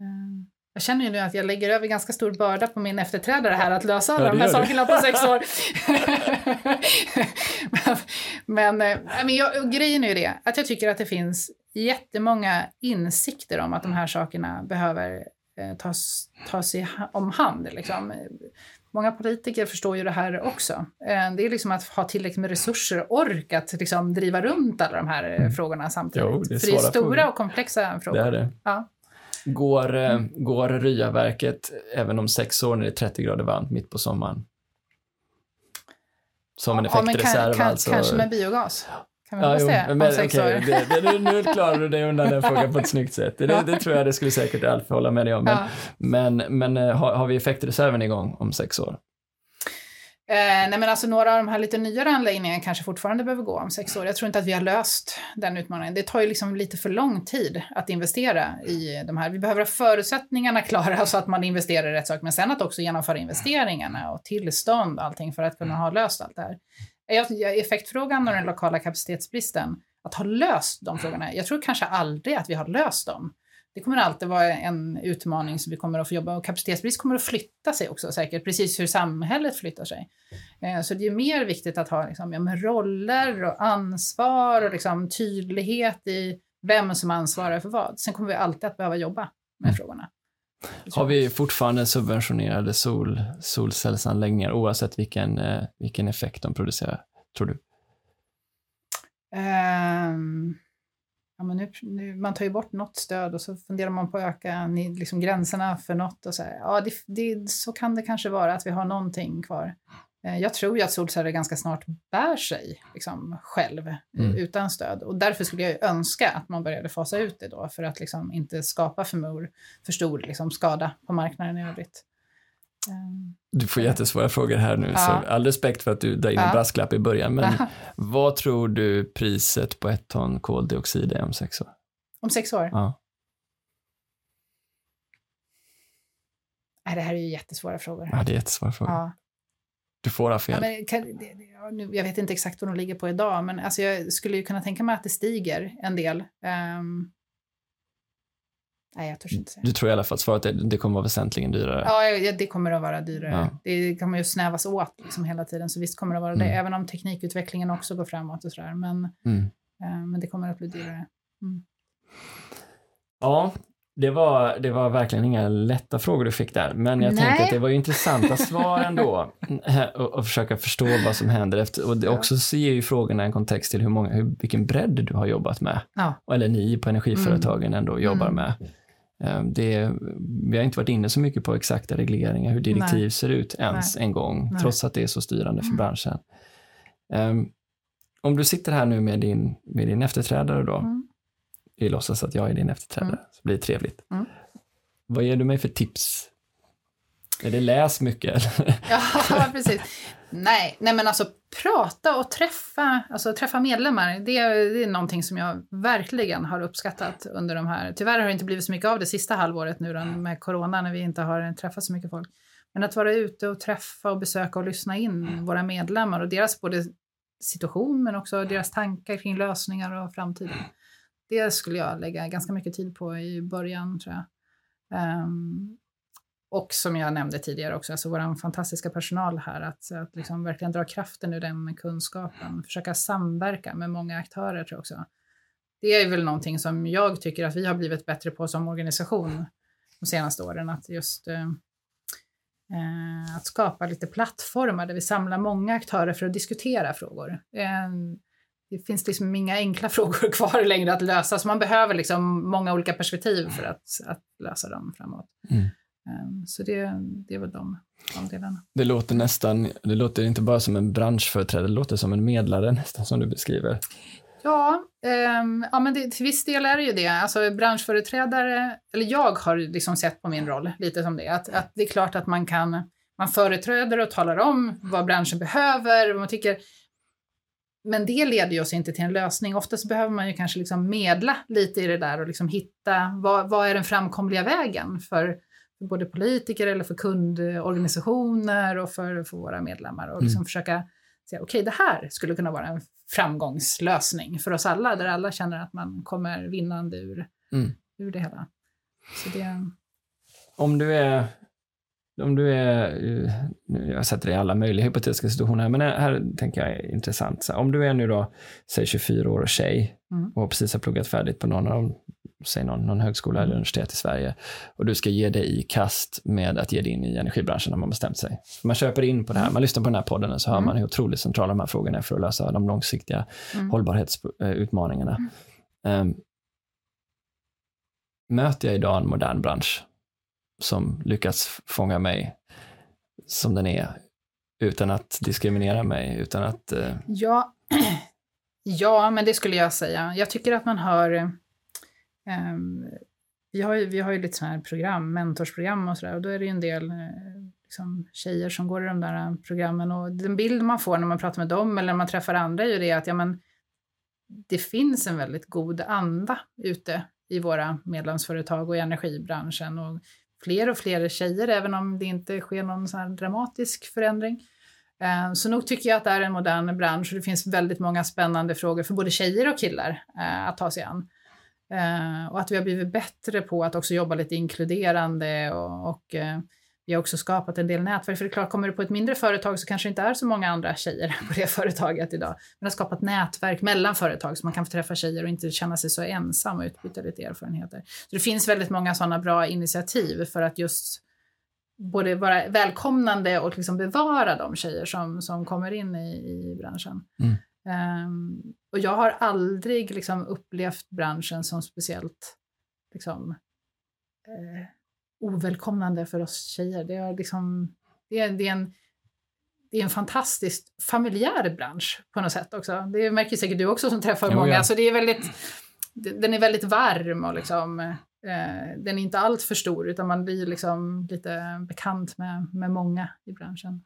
B: Um, jag känner ju nu att jag lägger över ganska stor börda på min efterträdare här att lösa alla ja, de här sakerna på sex år. men men, eh, men jag, grejen är ju det, att jag tycker att det finns jättemånga insikter om att de här sakerna behöver eh, tas, tas i, om hand. Liksom. Många politiker förstår ju det här också. Eh, det är liksom att ha tillräckligt med resurser och ork att liksom driva runt alla de här mm. frågorna samtidigt. Jo, det är För det är stora frågor. och komplexa frågor.
A: Det är det. Ja. Går, eh, mm. går Ryaverket även om sex år när det är 30 grader varmt mitt på sommaren? Som en effektreserv
B: kan, kan,
A: alltså?
B: Kanske med biogas. Kan vi ja, hoppas det? Men, sex okay, år. Det,
A: det, nu klarar du dig undan den frågan på ett snyggt sätt. Det, det tror jag det skulle säkert Alf hålla med dig om. Men, ja. men, men eh, har, har vi effektreserven igång om sex år?
B: Eh, nej men alltså några av de här lite nyare anläggningarna kanske fortfarande behöver gå om sex år. Jag tror inte att vi har löst den utmaningen. Det tar ju liksom lite för lång tid att investera i de här. Vi behöver ha förutsättningarna klara så att man investerar i rätt sak, men sen att också genomföra investeringarna och tillstånd och allting för att kunna ha löst allt det här. Effektfrågan och den lokala kapacitetsbristen, att ha löst de frågorna. Jag tror kanske aldrig att vi har löst dem det kommer alltid vara en utmaning som vi kommer att få jobba med. Och kapacitetsbrist kommer att flytta sig också säkert, precis hur samhället flyttar sig. Eh, så det är mer viktigt att ha liksom, ja, roller och ansvar och liksom, tydlighet i vem som ansvarar för vad. Sen kommer vi alltid att behöva jobba med mm. frågorna.
A: Har vi fortfarande subventionerade sol, solcellsanläggningar oavsett vilken, eh, vilken effekt de producerar, tror du?
B: Um ja, men nu, nu, man tar ju bort något stöd och så funderar man på att öka ni, liksom gränserna för något. Och så här. Ja, det, det, så kan det kanske vara att vi har någonting kvar. Eh, jag tror ju att solceller ganska snart bär sig liksom, själv mm. utan stöd. Och därför skulle jag önska att man började fasa ut det då för att liksom, inte skapa för, mor, för stor liksom, skada på marknaden i övrigt.
A: Du får jättesvåra frågor här nu, ja. så all respekt för att du drar in en brasklapp i början. Men ja. vad tror du priset på ett ton koldioxid är om sex år?
B: Om sex år?
A: Ja.
B: Nej, det här är ju jättesvåra frågor.
A: Ja, det är jättesvåra frågor. Ja. Du får ha fel.
B: Ja, men kan, jag vet inte exakt vad de ligger på idag, men alltså jag skulle ju kunna tänka mig att det stiger en del. Um, Nej, jag törs inte säga.
A: Du tror i alla fall att svaret är det kommer vara väsentligen dyrare?
B: Ja, det kommer att vara dyrare. Ja. Det kommer ju snävas åt liksom hela tiden, så visst kommer det vara mm. det, även om teknikutvecklingen också går framåt och sådär. Men, mm. eh, men det kommer att bli dyrare. Mm.
A: Ja, det var, det var verkligen inga lätta frågor du fick där, men jag Nej. tänkte att det var intressanta svar ändå och, och försöka förstå vad som händer. Efter, och det också så ger ju frågorna en kontext till hur många, hur, vilken bredd du har jobbat med. Ja. Eller ni på energiföretagen mm. ändå jobbar mm. med. Ehm, det, vi har inte varit inne så mycket på exakta regleringar, hur direktiv Nej. ser ut ens Nej. en gång, Nej. trots att det är så styrande för mm. branschen. Um, om du sitter här nu med din, med din efterträdare då, mm. Vi låtsas att jag är din efterträdare, mm. så blir det trevligt. Mm. Vad ger du mig för tips? Är det läs mycket?
B: ja, precis. Nej, nej, men alltså prata och träffa, alltså träffa medlemmar, det, det är någonting som jag verkligen har uppskattat under de här... Tyvärr har det inte blivit så mycket av det sista halvåret nu då, med corona när vi inte har träffat så mycket folk. Men att vara ute och träffa och besöka och lyssna in våra medlemmar och deras både situation men också deras tankar kring lösningar och framtiden. Det skulle jag lägga ganska mycket tid på i början tror jag. Um, och som jag nämnde tidigare också, alltså vår fantastiska personal här, att, att liksom verkligen dra kraften ur den kunskapen, försöka samverka med många aktörer tror jag också. Det är väl någonting som jag tycker att vi har blivit bättre på som organisation de senaste åren, att just eh, eh att skapa lite plattformar där vi samlar många aktörer för att diskutera frågor. Eh, det finns liksom inga enkla frågor kvar längre att lösa, så man behöver liksom många olika perspektiv för att, att lösa dem framåt. Mm. Ehm, så det, det är väl de, de delarna.
A: Det låter nästan, det låter inte bara som en branschföreträdare, det låter som en medlare nästan som du beskriver.
B: Ja, um, ja men det, till viss del är det ju det. Alltså branschföreträdare, eller jag har liksom sett på min roll lite som det, att, att det är klart att man kan, man företräder och talar om vad branschen behöver, vad man tycker, men det leder ju oss inte till en lösning. Oftast behöver man ju kanske liksom medla lite i det där och liksom hitta vad, vad är den framkomliga vägen för för både politiker eller för kundorganisationer och för, för våra medlemmar och liksom mm. försöka säga okej, okay, det här skulle kunna vara en framgångslösning för oss alla, där alla känner att man kommer vinnande ur, mm. ur det hela. Så det...
A: Om du är om du är, jag sätter dig i alla möjliga hypotetiska situationer, men här tänker jag är intressant. Så om du är nu då, säg 24 år och tjej mm. och precis har pluggat färdigt på någon av säg någon, någon högskola eller mm. universitet i Sverige och du ska ge dig i kast med att ge dig in i energibranschen har man bestämt sig. Man köper in på det här, man lyssnar på den här podden och så hör mm. man hur otroligt centrala de här frågorna är för att lösa de långsiktiga mm. hållbarhetsutmaningarna. Um, möter jag idag en modern bransch som lyckats fånga mig som den är utan att diskriminera mig, utan att... Eh...
B: Ja. ja, men det skulle jag säga. Jag tycker att man hör Eh, vi, har ju, vi har ju lite sådana här program, mentorsprogram och sådär, och då är det ju en del eh, liksom, tjejer som går i de där programmen och den bild man får när man pratar med dem eller när man träffar andra är ju det att ja, men, det finns en väldigt god anda ute i våra medlemsföretag och i energibranschen och fler och fler tjejer, även om det inte sker någon sån dramatisk förändring. Eh, så nog tycker jag att det är en modern bransch och det finns väldigt många spännande frågor för både tjejer och killar eh, att ta sig an. Eh, och att vi har blivit bättre på att också jobba lite inkluderande och, och vi har också skapat en del nätverk. För det är klart, kommer du på ett mindre företag så kanske det inte är så många andra tjejer på det företaget idag. Men har skapat nätverk mellan företag så man kan få träffa tjejer och inte känna sig så ensam och utbyta lite erfarenheter. Så det finns väldigt många sådana bra initiativ för att just både vara välkomnande och liksom bevara de tjejer som, som kommer in i, i branschen. Mm. Um, och jag har aldrig liksom, upplevt branschen som speciellt liksom, eh, ovälkomnande för oss tjejer. Det är, liksom, det är, det är en det är en fantastiskt familjär bransch på något sätt också. Det märker säkert du också som träffar jo, många. Ja. Så det är väldigt, den är väldigt varm och liksom, eh, den är inte allt för stor utan man blir liksom lite bekant med, med många i branschen.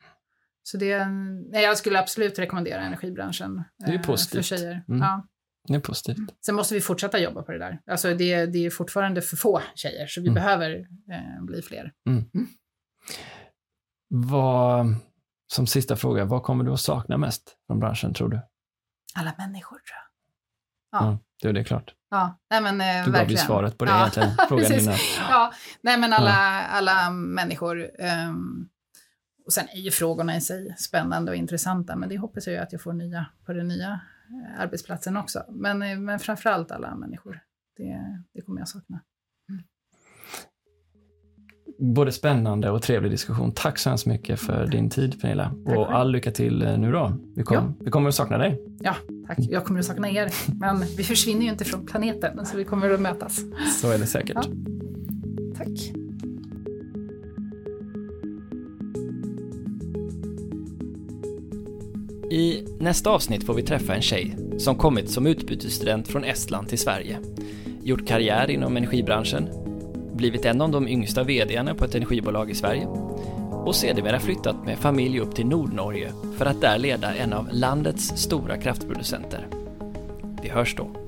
B: Så det, nej, jag skulle absolut rekommendera energibranschen
A: det är positivt.
B: för tjejer. Mm. Ja.
A: Det är positivt.
B: Sen måste vi fortsätta jobba på det där. Alltså det, det är fortfarande för få tjejer, så vi mm. behöver eh, bli fler. Mm. mm.
A: Vad, som sista fråga, vad kommer du att sakna mest från branschen, tror du?
B: Alla människor, tror jag.
A: Ja. Mm, det är det klart.
B: Ja, nej men eh,
A: Du gav ju svaret på det ja. egentligen, frågan innan.
B: Ja, nej men alla, ja. alla människor. Um, och sen är ju frågorna i sig spännande och intressanta, men det hoppas jag ju att jag får nya på den nya arbetsplatsen också. Men, eh, men framförallt alla människor. Det, det kommer jag sakna. Mm.
A: Både spännande och trevlig diskussion. Tack så hemskt mycket för din tid Pernilla. och all lycka till eh, nu då. Vi, kom, ja. vi kommer att sakna dig.
B: Ja, tack. Jag kommer att sakna er. Men vi försvinner ju inte från planeten, så vi kommer att mötas.
A: Så är det säkert. Ja.
B: Tack.
A: I nästa avsnitt får vi träffa en tjej som kommit som utbytesstudent från Estland till Sverige, gjort karriär inom energibranschen, blivit en av de yngsta VDarna på ett energibolag i Sverige och sedermera flyttat med familj upp till Nordnorge för att där leda en av landets stora kraftproducenter. Vi hörs då.